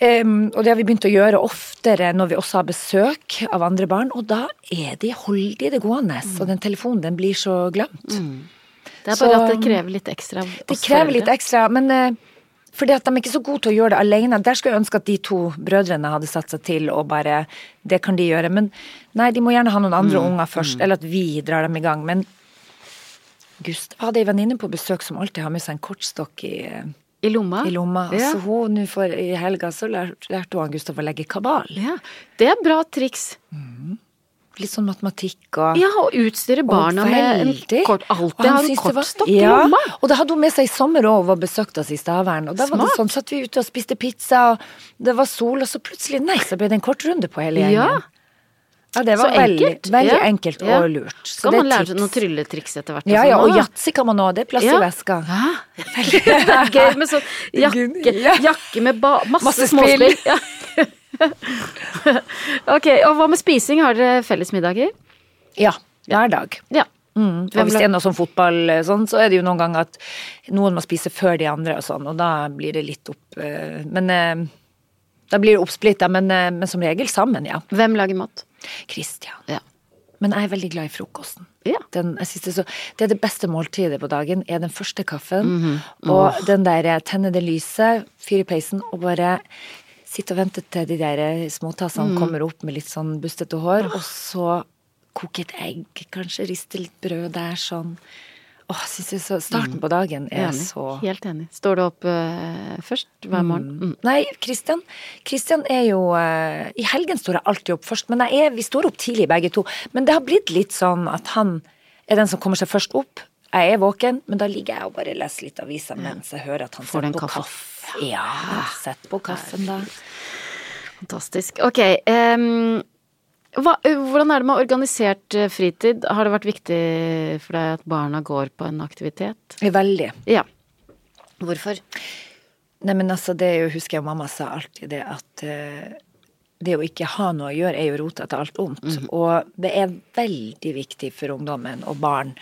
em, Og det har vi begynt å gjøre oftere når vi også har besøk av andre barn, og da er de, holder de det gående. Og den telefonen, den blir så glemt. Det er bare Så- at det krever litt ekstra Det krever litt ekstra, men eh, fordi at de er ikke så gode til å gjøre det alene. Der skulle jeg ønske at de to brødrene hadde satt seg til og bare Det kan de gjøre. Men nei, de må gjerne ha noen andre Mm, unger først, eller at vi drar dem i gang. Men Gustav hadde ei venninne på besøk som alltid har med seg en kortstokk i, I lomma? i lomma. Ja. Så hun for i helga så lærte hun Gustav å legge kabal. ja. Det er bra triks. Litt sånn matematikk og Ja, og utstyre barna Og med en kort Og Alltid ha en kortstokk i ja, lomma. Og det hadde hun med seg i sommer òg, og var besøkt oss i Stavern. Og da var det sånn, satt vi ute og spiste pizza, og det var sol, og så plutselig, nei, så ble det en kortrunde på hele gjengen. Ja. Ja, det var Så veldig, enkelt. veldig Ja. enkelt Ja. og lurt. Så er man lære seg noen trylletriks etter hvert? Ja, ja, og sånn, yatzy kan man òg. Det er plass Ja. i veska. Ja. Det er gøy med sånn jakke, jakke med masse, Masse småspill. Ok, og hva med spising? Har dere fellesmiddager? Ja, hver dag. Ja. Mm. Og hvis det er noe sånn fotball, eh, sånn, så er det jo noen ganger at noen må spise før de andre og sånn, og da blir det litt opp eh, Men eh, da blir det oppsplitta, men, men som regel sammen, ja. Hvem lager mat? Christian. Ja. Men jeg er veldig glad i frokosten. Ja. Den, det, så, det er det beste måltidet på dagen, er den første kaffen. Mhm. Og den der tenne det lyset, fyre i peisen og bare sitte og vente til de der små småtassene mm. kommer opp med litt sånn bustete hår. Og så koke et egg, kanskje riste litt brød der sånn. Åh, jeg synes er så, Starten på dagen er. Enig. så Helt enig. Står du opp uh, først hver morgen? Mm. Nei, Kristian Kristian er jo uh, I helgen står jeg alltid opp først, men jeg er, vi står opp tidlig begge to. Men det har blitt litt sånn at han er den som kommer seg først opp. Jeg er våken, men da ligger jeg og bare leser litt aviser mens jeg hører at han Får setter på kaffe? kaffe. Ja, sett på kaffen, da. Fantastisk. Ok. Um, hva, hvordan er det med organisert eh, fritid? Har det vært viktig for deg at barna går på en aktivitet? Veldig. Ja. Hvorfor? Nei, men altså, det er jo, husker jeg mamma sa alltid det at uh, det å ikke ha noe å gjøre er jo rota til alt ondt. Og det er veldig viktig for ungdommen og barn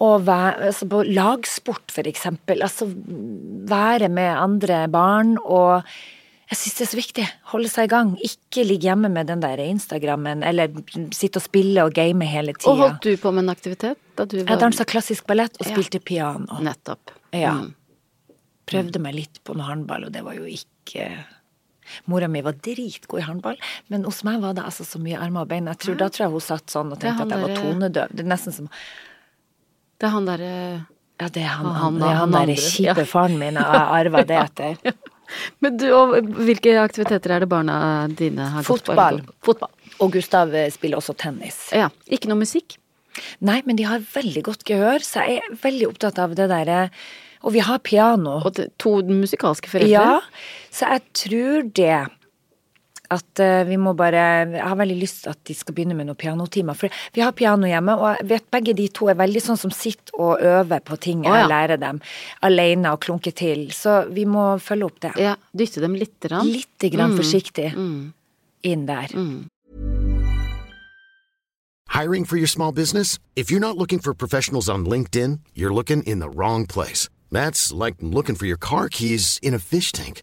å være altså på lagsport, for eksempel. Altså være med andre barn og jeg syns det er så viktig. Holde seg i gang. Ikke ligge hjemme med den der Instagrammen, eller sitte og spille og game hele Og holdt du på med en aktivitet da du Jeg dansa klassisk ballett og Ja. spilte piano. Nettopp. Ja. Mm. Prøvde meg litt på noe håndball, og det var jo ikke Mora mi var dritgod i håndball, men hos meg var det altså så mye armer og bein. Jeg tror, da tror jeg hun satt sånn og tenkte at jeg var tonedøv. Det er nesten som Det er han derre Ja, det er han, Han- han, han- er derre kjipe faren min, har arva det etter. Men du, og hvilke aktiviteter er det barna dine har gått på? Fotball. Fotball. Og Gustav eh, spiller også tennis. Ja. Ikke noe musikk? Nei, men de har veldig godt gehør, så jeg er veldig opptatt av det derre Og vi har piano. Og to musikalske foreldre? Ja, så jeg tror det at eh, vi må bare Jeg har veldig lyst til at de skal begynne med noen pianotimer. For vi har piano hjemme, og jeg vet begge de to er veldig sånn som sitter og øver på ting jeg oh, ja. lærer dem. Alene og klunker til. Så vi må følge opp det. Ja, Dytte dem lite grann? Lite grann Mm. forsiktig Mm. inn der. Mm. Hiring for your small business? If you're not looking for professionals on LinkedIn, you're looking in the wrong place. That's like looking for your car keys in a fish tank.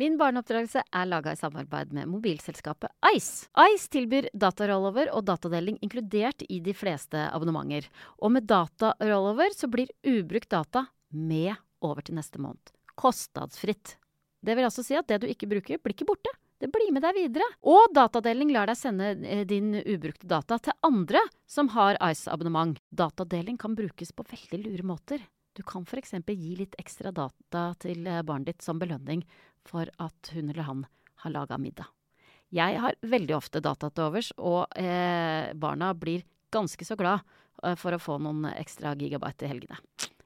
Min barneoppdragelse er laga i samarbeid med mobilselskapet Ice. Ice tilbyr datarollover og datadeling inkludert i de fleste abonnementer. Og med datarollover så blir ubrukt data med over til neste måned. Kostnadsfritt. Det vil altså si at det du ikke bruker, blir ikke borte. Det blir med deg videre. Og datadeling lar deg sende eh, din ubrukte data til andre som har Ice-abonnement. Datadeling kan brukes på veldig lure måter. Du kan f.eks. gi litt ekstra data til eh, barnet ditt som belønning for at hun eller han har laga middag. Jeg har veldig ofte data til overs, og eh, barna blir ganske så glad eh, for å få noen ekstra gigabyte i helgene.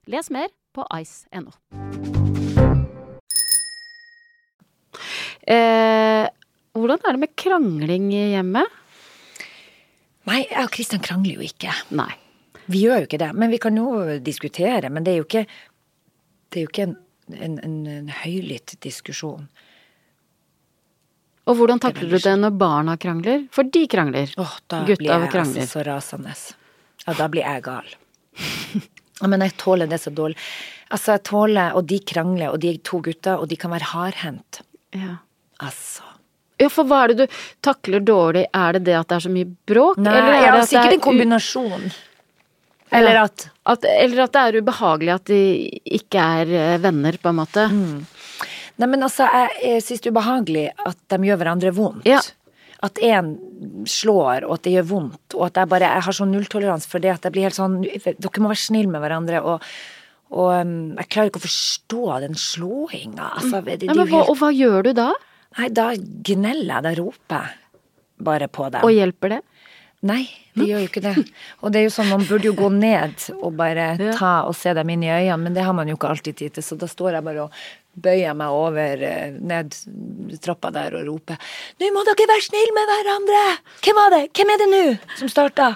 Les mer på ice.no. Eh, hvordan er det med krangling hjemme? Nei, jeg og Kristian krangler jo ikke. Nei. Vi gjør jo ikke det. Men vi kan jo diskutere. Men det er jo ikke, det er jo ikke en, en, en, en høylytt diskusjon. Og hvordan takler du det når barna krangler? For de krangler. Åh, da Gutta blir jeg krangler. altså så rasende. Ja, da blir jeg gal. Ja, men jeg tåler det så dårlig. Altså, jeg tåler, og de krangler, og de er to gutter, og de kan være hardhendt. Ja. Altså. ja, for hva er det du takler dårlig? Er det det at det er så mye bråk? Nei, eller er ja, det at det sikkert er en kombinasjon. Eller at At, eller at det er ubehagelig at de ikke er eh, venner, på en måte. Nei, men altså, jeg, jeg syns det er ubehagelig at de gjør hverandre vondt. Ja. At én slår, og at det gjør vondt, og at jeg bare jeg har sånn nulltoleranse for det at jeg blir helt sånn Dere må være snille med hverandre, og, og um, jeg klarer ikke å forstå den slåinga. Altså, er men hva, helt, og hva gjør du da? nei, da gneller jeg, da roper jeg bare på dem. Og hjelper det? Nei, det gjør jo ikke det. Og det er jo sånn, man burde jo gå ned og bare ta og se dem inn i øynene, men det har man jo ikke alltid tid til, så da står jeg bare og bøyer meg over eh, ned trappa der og roper Nå må dere være snille med hverandre! Hvem var det? Hvem er det nå som starta?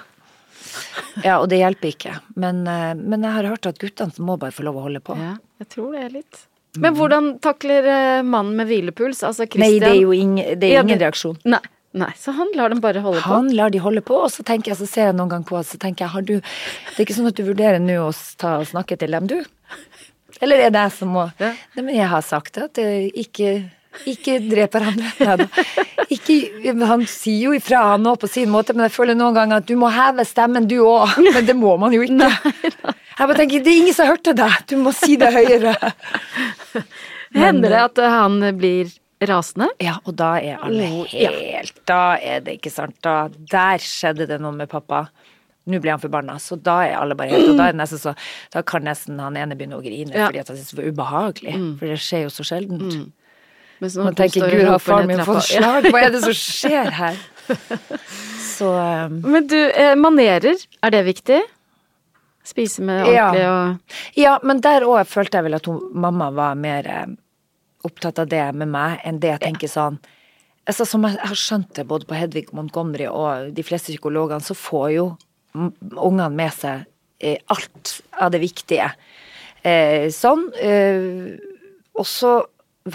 Ja, og det hjelper ikke. Men, eh, men jeg har hørt at guttene må bare få lov å holde på. Ja, jeg tror det er litt. Men hvordan takler eh, mannen med hvilepuls? Altså Christian Nei, det er jo ingen, det er Ja, det- reaksjon. Nei, nei, så han lar dem bare holde på? Han lar de holde på, og så tenker jeg, så ser jeg noen gang på så tenker jeg, har du Det er ikke sånn at du vurderer nå å ta og snakke til dem, du? Eller er det jeg som må Ja. Nei, men jeg har sagt at det ikke ikke drep hverandre. Ikke, han sier jo ifra, han òg, på sin måte, men jeg føler noen ganger at du må heve stemmen, du òg. Men det må man jo ikke. Jeg bare tenker, det er ingen som hørte deg, du må si det høyere. Hender det at eh, han blir rasende? Ja, og da er alle helt Da er det ikke sant. Da, der skjedde det noe med pappa. Nå ble han forbanna, så da er alle bare helt Og da nesten så Da kan nesten han ene begynne å grine Ja. fordi at han synes det var ubehagelig. For det skjer jo så sjeldent. Når Man tenker gud, har faren min fått slag? Hva er det som skjer her? Så um, Men du, eh, manerer, er det viktig? Spise med Ja. og Ja, men der òg følte jeg vel at hun, mamma var mer eh, opptatt av det med meg enn det jeg tenker sånn altså Som jeg har skjønt det både på Hedvig Montgomery og de fleste psykologene, så får jo ungene med seg eh, alt av det viktige. Eh, sånn. Eh, og så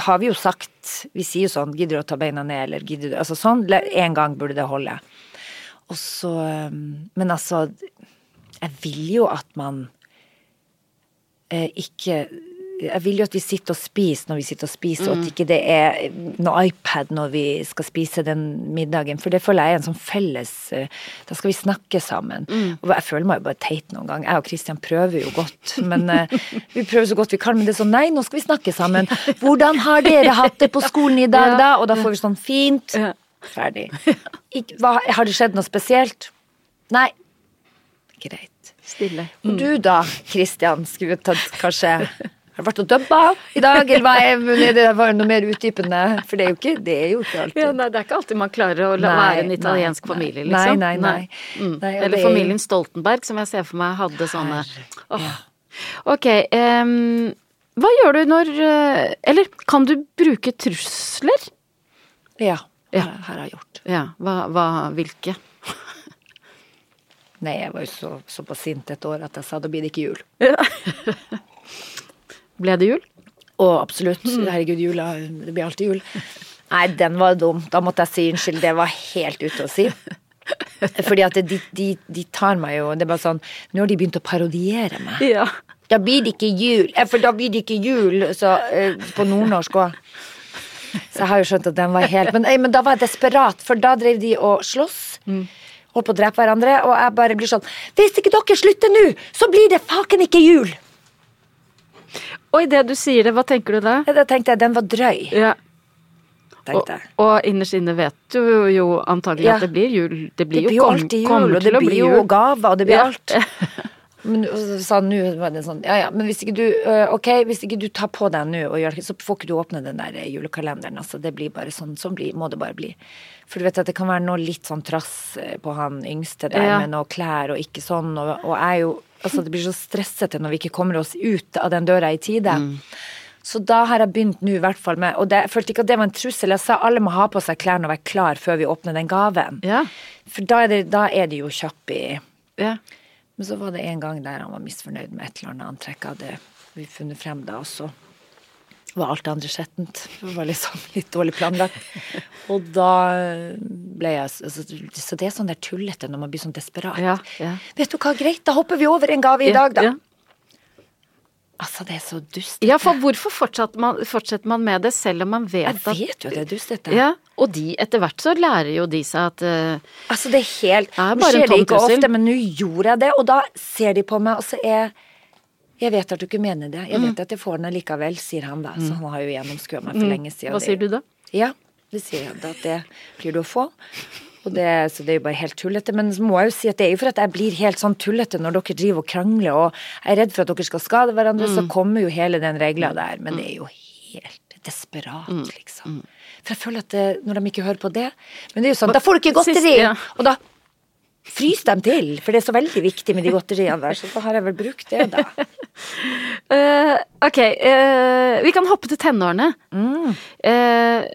har vi jo sagt Vi sier jo sånn Gidder du å ta beina ned, eller gidder du Altså sånn. En gang burde det holde. Og så Men altså Jeg vil jo at man eh, ikke Jeg vil jo at vi sitter og spiser når vi sitter og spiser, og at ikke det er noe iPad når vi skal spise den middagen. For det føler jeg er en sånn felles eh, Da skal vi snakke sammen. Og jeg føler meg jo bare teit noen gang. Jeg og Kristian prøver jo godt, men eh, vi prøver så godt vi kan. Men det er sånn nei, nå skal vi snakke sammen. Hvordan har dere hatt det på skolen i dag, da? Og da får vi sånn fint. Ferdig. Ikke, hva, har det skjedd noe spesielt? Nei. Greit. stille. Og du da, Kristian, skulle tatt kanskje Har du vært og dubba i dag, eller hva er, er det var noe mer utdypende? For det er jo ikke, det er jo ikke alltid. Ja, nei, det er ikke alltid man klarer å Nei, være en italiensk nei. familie, liksom. nei, nei. Mm. Nei, og Eller det er- familien Stoltenberg, som jeg ser for meg hadde sånne oh. Ok, Um, hva gjør du når eh, Eller kan du bruke trusler? Ja, Ja. har, har jeg gjort. Ja, hva, hva hvilke? Nei, jeg var jo så, såpass sint et år at jeg sa da blir det ikke jul. Ble det jul? Å, absolutt. Herregud, jula, det blir alltid jul. Nei, den var dum. Da måtte jeg si unnskyld. Det var helt ute å si. Fordi at de, de, de tar meg jo Det er bare sånn Nå har de begynt å parodiere meg. Ja. Da blir det ikke jul. For da blir det ikke jul, så, eh, på nordnorsk òg. Så jeg har jo skjønt at den var helt men, eh, men da var jeg desperat, for da drev de og sloss. Holdt på å drepe hverandre, og jeg bare blir sånn Hvis ikke dere slutter nå, så blir det faken ikke jul! Og idet du sier det, hva tenker du da? Ja, Da tenkte jeg den var drøy. Ja. Og, og innerst inne vet du jo antagelig Ja. at det blir jul. Det blir Det blir jo kom, alltid jul, og det blir jo gaver, og det blir Ja. alt. Men så sa nå var det sånn Ja ja, men hvis ikke du øh, Ok, hvis ikke du tar på deg nå og gjør så får ikke du åpne den der eh, julekalenderen. Altså, det blir bare sånn. Sånn blir, må det bare bli. For du vet at det kan være noe litt sånn trass eh, på han yngste der Ja. med noe klær og ikke sånn, og, og jeg er jo Altså, det blir så stressete når vi ikke kommer oss ut av den døra i tide. Så da har jeg begynt nå, i hvert fall med Og det, jeg følte ikke at det var en trussel. Jeg sa alle må ha på seg klærne og være klar før vi åpner den gaven. Ja. For da er, det, da er det jo kjapp i Ja. Men så var det en gang der han var misfornøyd med et eller annet antrekk det vi funnet frem da, og så var alt det andre skjettent. Det var liksom litt dårlig planlagt. Og da ble jeg altså, Så det er sånn der tullete når man blir sånn desperat. Ja, ja. Vet du hva, greit, da hopper vi over en gave i Ja, dag, da. ja. Altså, det er så dust. Ja, for hvorfor fortsetter man, fortsetter man med det, selv om man vet at Jeg vet jo at det er dustete. Ja, og de, etter hvert så lærer jo de seg at uh, Altså, det er helt Nå skjer det ikke ofte, men nå gjorde jeg det, og da ser de på meg, og så er Jeg vet at du ikke mener det. Mm. Jeg vet at jeg får den allikevel, sier han da. Så han har jo gjennomskua meg for lenge siden. Mm. Hva sier du da? Ja, det sier jeg. da, At det blir du å få. Det, så det er jo bare helt tullete. Men så må jeg jo si at det er jo for at jeg blir helt sånn tullete når dere driver og krangler, og jeg er redd for at dere skal skade hverandre, Mm. så kommer jo hele den regla der. Men det er jo helt desperat, Mm. liksom. For jeg føler at det, når de ikke hører på det Men det er jo sånn, da får du ikke godteri! Ja. Og da frys dem til, for det er så veldig viktig med de godteriene der, så da har jeg vel brukt det, da. uh, ok, uh, vi kan hoppe til tenårene. Mm. Uh,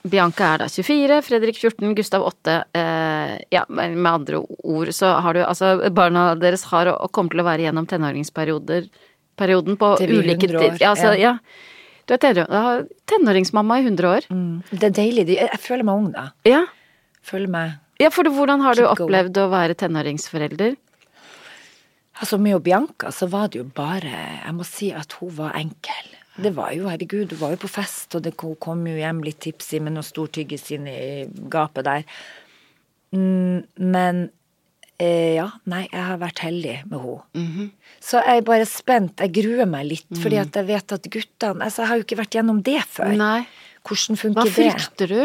Bianca er da 24, Fredrik 14, Gustav 8. Eh, ja, med andre ord så har du altså Barna deres har og kommer til å være gjennom tenåringsperioder perioden på ulike tider. Ja, altså, ja. ja. Du er tenår, tenåringsmamma i 100 år. Det er deilig. Jeg føler meg ung, da. Ja. Føler meg ja, for hvordan har du opplevd å være tenåringsforelder? Altså, med og Bianca så var det jo bare Jeg må si at hun var enkel. Det var jo, herregud, hun var jo på fest, og det hun kom jo hjem litt tipsy med noe stortyggis inn i gapet der. Mm, men eh, ja, nei, jeg har vært heldig med henne. Mhm. Så jeg er bare spent. Jeg gruer meg litt, fordi at jeg vet at guttene Altså, jeg har jo ikke vært gjennom det før. Nei. Hvordan funker det? Hva frykter du?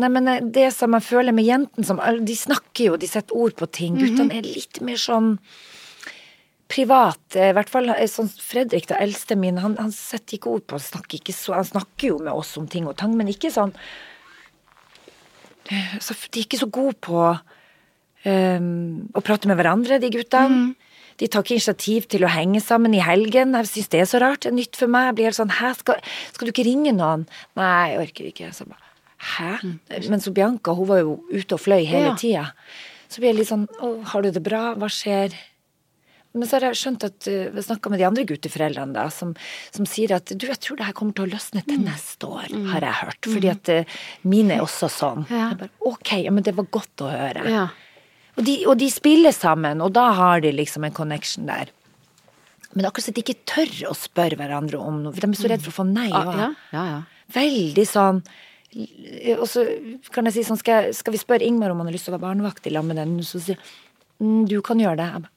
Nei, men eh, det som jeg føler med jentene som De snakker jo, de setter ord på ting. Mhm. Guttene er litt mer sånn privat. I hvert fall eh, sånn Fredrik, da eldste min, han, han setter ikke ord på han snakker, ikke så, han snakker jo med oss om ting og tang, men ikke sånn eh, så De er ikke så gode på um, å prate med hverandre, de guttene. De tar ikke initiativ til å henge sammen i helgen. Jeg syns det er så rart. Det er nytt for meg. Jeg blir helt sånn Hæ, skal, skal du ikke ringe noen? Nei, jeg orker ikke. Så bare Hæ? Men så Bianca, hun var jo ute og fløy hele Ja. tida. Så blir jeg litt sånn Å, har du det bra? Hva skjer? Men så har jeg skjønt at uh, Jeg snakka med de andre gutteforeldrene da, som, som sier at du, jeg tror det her kommer til å løsne til neste år, har jeg hørt. Fordi at uh, mine er også sånn. Ja. Jeg bare, ok, ja, men det var godt å høre. Ja. Og, de, og de spiller sammen, og da har de liksom en connection der. Men akkurat så de ikke tør å spørre hverandre om noe, for de er så redd for å få nei. Ah, ja, ja, ja. Veldig sånn Og så kan jeg si sånn, skal, jeg- skal vi spørre Ingmar om han har lyst til å være barnevakt i lag med den? Så sier mm, du kan gjøre det.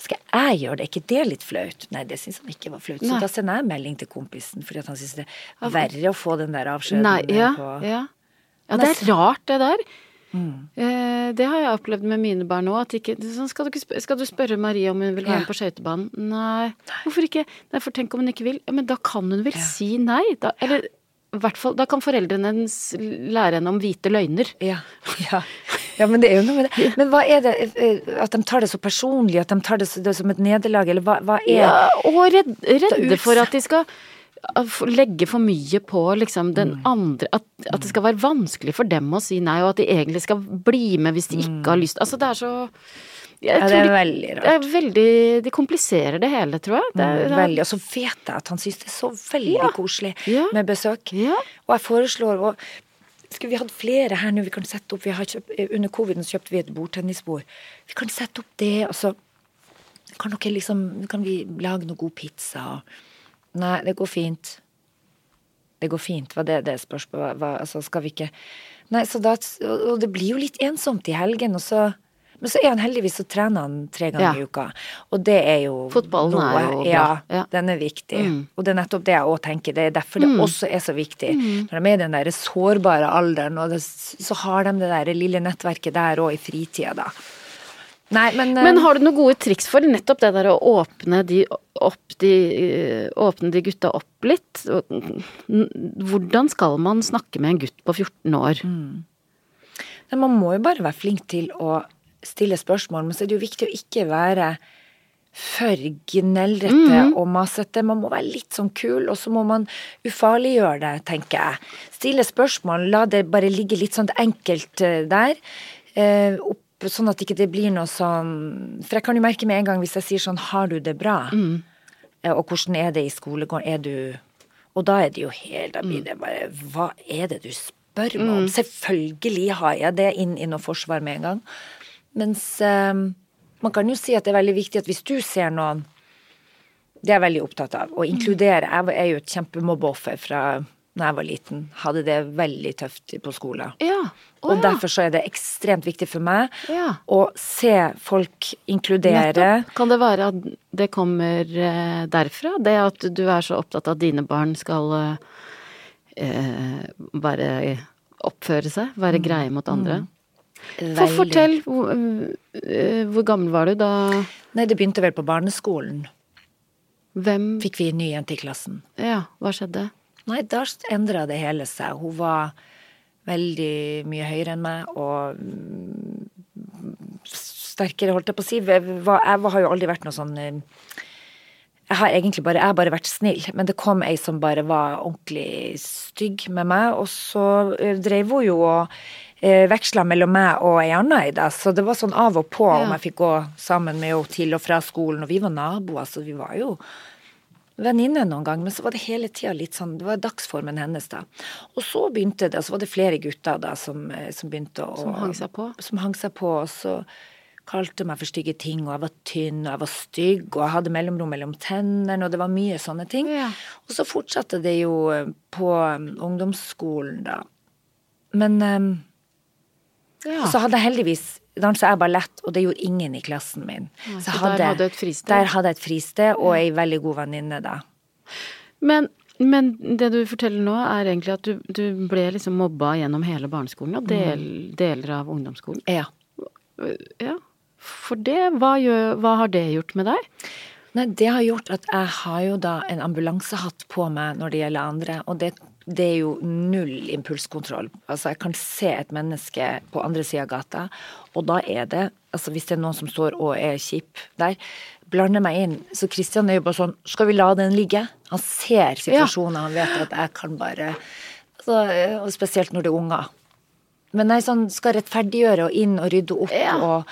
Skal jeg gjøre det? Er ikke det litt flaut? Nei, det syns han ikke var flaut. Så Nei. da sender jeg melding til kompisen, fordi han syns det er verre å få den der avskjeden Nei, ja, på ja. ja, det er rart det der. Mm. det har jeg opplevd med mine barn òg. Sånn, skal, skal du spørre Marie om hun vil være Ja. på skøytebanen? Nei. Hvorfor ikke? Nei, for tenk om hun ikke vil. Ja, men da kan hun vel si nei? Da, eller fall, da kan foreldrene hennes lære henne om hvite løgner. Ja, ja. ja, men det er jo noe med det. Men hva er det eh, At de tar det så personlig? At de tar det, så, det som et nederlag? Eller hva, hva er Ja, og redd, redde for at de skal legge for mye på liksom den Mm. andre at, at det skal være vanskelig for dem å si nei, og at de egentlig skal bli med hvis de ikke har lyst. Altså, det er så Mm. Ja, det er veldig rart. Det er veldig De kompliserer det hele, tror jeg. Det er, Mm, Veldig. Og så vet jeg at han syns det er så veldig Ja. koselig Ja. med besøk. Og jeg foreslår og skulle vi hatt flere her nå vi kan sette opp vi har kjøpt, eh, Under coviden kjøpte vi et bordtennisbord. Vi kan sette opp det, og så kan, liksom, kan vi lage noe god pizza. Nei, det går fint. Det går fint, var det det spørsmålet Hva, Altså, skal vi ikke Nei, så da Og det blir jo litt ensomt i helgen, og så men så er han heldigvis så trener han tre ganger Ja. i uka. Og det er jo Fotballen er jo. Ja, Ja. den er viktig. Mm. Og det er nettopp det jeg òg tenker. Det er derfor det også er så viktig. Når de er i den der sårbare alderen, og det, så har de det der lille nettverket der òg i fritida, da. Nei, men, eh, Men har du noen gode triks for nettopp det der å åpne de opp de, eh, åpne de gutta opp litt? Mm, Hvordan skal man snakke med en gutt på 14 år? Mm. Men man må jo bare være flink til å stille spørsmål, men så er det jo viktig å ikke være for gnellrete og masete. Man må være litt sånn kul, og så må man ufarliggjøre det, tenker jeg. Stille spørsmål, la det bare ligge litt sånn enkelt eh, der. Eh, opp, sånn at ikke det blir noe sånn For jeg kan jo merke med en gang hvis jeg sier sånn 'Har du det bra?' Eh, Og hvordan er det i skolegården? Er du Og da er det jo helt Da blir det bare Hva er det du spør meg om? Selvfølgelig har jeg det inn i noe forsvar med en gang. Mens eh, man kan jo si at det er veldig viktig at hvis du ser noen Det er jeg veldig opptatt av. Å inkludere. Jeg er jo et kjempemobbeoffer fra da jeg var liten. Hadde det veldig tøft på skolen. Ja. Oh, Og derfor så er det ekstremt viktig for meg Ja. å se folk inkludere. Nettopp. Kan det være at det kommer eh, derfra? Det at du er så opptatt av at dine barn skal eh, eh, bare oppføre seg? Være greie mot andre? For fortell, hvor, eh, hvor gammel var du da Nei, det begynte vel på barneskolen. Hvem Fikk vi en ny jente i klassen. Ja, hva skjedde? Nei, da endra det hele seg. Hun var veldig mye høyere enn meg og mm, sterkere, holdt jeg på å si. Jeg, var, jeg har jo aldri vært noe sånn eh, jeg har egentlig bare, jeg har bare vært snill, men det kom ei som bare var ordentlig stygg med meg, og så eh, drev hun jo og eh, veksla mellom meg og ei anna ei, da, så det var sånn av og på om Ja. jeg fikk gå sammen med henne til og fra skolen, og vi var naboer, så vi var jo venninne noen gang, men så var det hele tida litt sånn Det var dagsformen hennes, da. Og så begynte det, og så var det flere gutter da som, eh, som begynte å Som hang seg på? Som hang seg på, og så kalte meg for stygge ting, og jeg var tynn, og jeg var stygg, og jeg hadde mellomrom mellom tennene, og det var mye sånne ting. Ja. Og så fortsatte det jo på um, ungdomsskolen, da. Men um, Ja. og så hadde jeg heldigvis dansa jeg ballett, og det gjorde ingen i klassen min. Ja, Så så der hadde et fristed? Der hadde jeg et fristed, og ei veldig god venninne, da. Men, men det du forteller nå, er egentlig at du, du ble liksom mobba gjennom hele barneskolen og del, deler av ungdomsskolen. Ja. Ja. For det, hva, gjør, hva har det gjort med deg? Nei, det har gjort at jeg har jo da en ambulansehatt på meg når det gjelder andre, og det, det er jo null impulskontroll. Altså, jeg kan se et menneske på andre sida av gata, og da er det, altså hvis det er noen som står og er kjip der, blander meg inn. Så Kristian er jo bare sånn, skal vi la den ligge? Han ser situasjonen, han vet at jeg kan bare altså, Og spesielt når det er unger. Men jeg sånn, skal rettferdiggjøre og inn og rydde opp Ja. og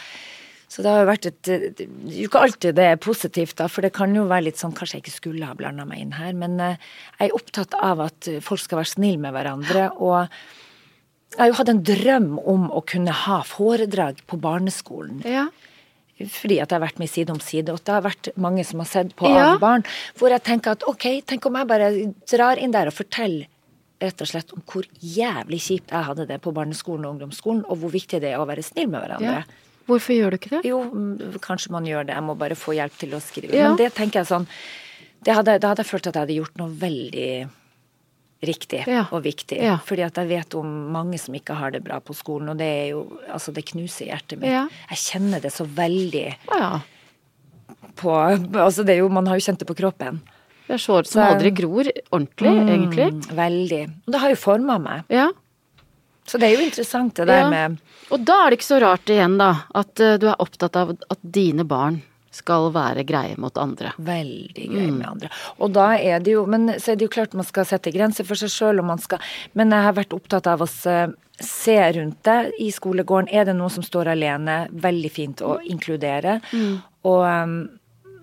så det har jo vært et Det er jo ikke alltid det er positivt, da, for det kan jo være litt sånn Kanskje jeg ikke skulle ha blanda meg inn her, men eh, jeg er opptatt av at folk skal være snille med hverandre. Og jeg har jo hatt en drøm om å kunne ha foredrag på barneskolen. Ja. Fordi at jeg har vært med side om side, og det har vært mange som har sett på Ja. av barn. Hvor jeg tenker at ok, tenk om jeg bare drar inn der og forteller rett og slett om hvor jævlig kjipt jeg hadde det på barneskolen og ungdomsskolen, og hvor viktig det er å være snill med hverandre. ja. Hvorfor gjør du ikke det? Jo, mm, kanskje man gjør det. Jeg må bare få hjelp til å skrive. Ja. Men det tenker jeg sånn det hadde, Da hadde jeg følt at jeg hadde gjort noe veldig riktig Ja. og viktig. Ja. Fordi at jeg vet om mange som ikke har det bra på skolen, og det er jo Altså, det knuser hjertet mitt. Ja. Jeg kjenner det så veldig ja. på Altså, det er jo Man har jo kjent det på kroppen. Det er sår som Så- aldri gror ordentlig, egentlig. Mm, veldig. Og det har jo forma meg. Ja. Så det er jo interessant, det der Ja. med Og da er det ikke så rart igjen, da, at uh, du er opptatt av at dine barn skal være greie mot andre. Veldig grei med andre. Og da er det jo Men så er det jo klart man skal sette grenser for seg sjøl, og man skal Men jeg har vært opptatt av å se, rundt det i skolegården. Er det noen som står alene? Veldig fint å inkludere. Og um,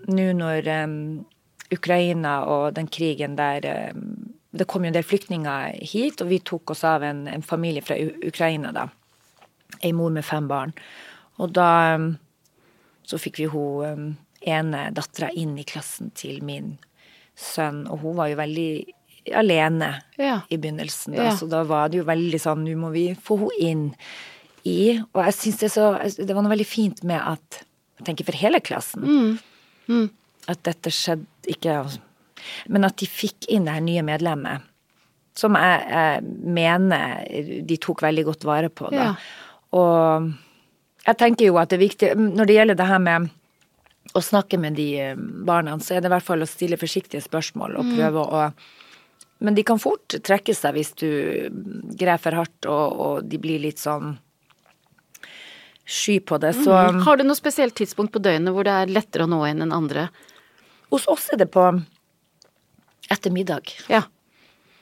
nå når um, Ukraina og den krigen der um, Det kom jo en del flyktninger hit, og vi tok oss av en, en familie fra Ukraina, da. Ei mor med fem barn. Og da um, så fikk vi hun um, ene dattera inn i klassen til min sønn, og hun var jo veldig alene Ja. i begynnelsen, da, Ja. så da var det jo veldig sånn nå må vi få hun inn i Og jeg syns det så Det var noe veldig fint med at Jeg tenker for hele klassen. Mm. At dette skjedde ikke altså, Men at de fikk inn det her nye medlemmet. Som jeg, jeg mener de tok veldig godt vare på, da. Ja. Og jeg tenker jo at det er viktig Når det gjelder det her med å snakke med de eh, barna, så er det i hvert fall å stille forsiktige spørsmål og prøve å Men de kan fort trekke seg hvis du greier for hardt og, og de blir litt sånn sky på det. Så Har du noe spesielt tidspunkt på døgnet hvor det er lettere å nå inn enn andre? hos oss er det på ettermiddag. Ja.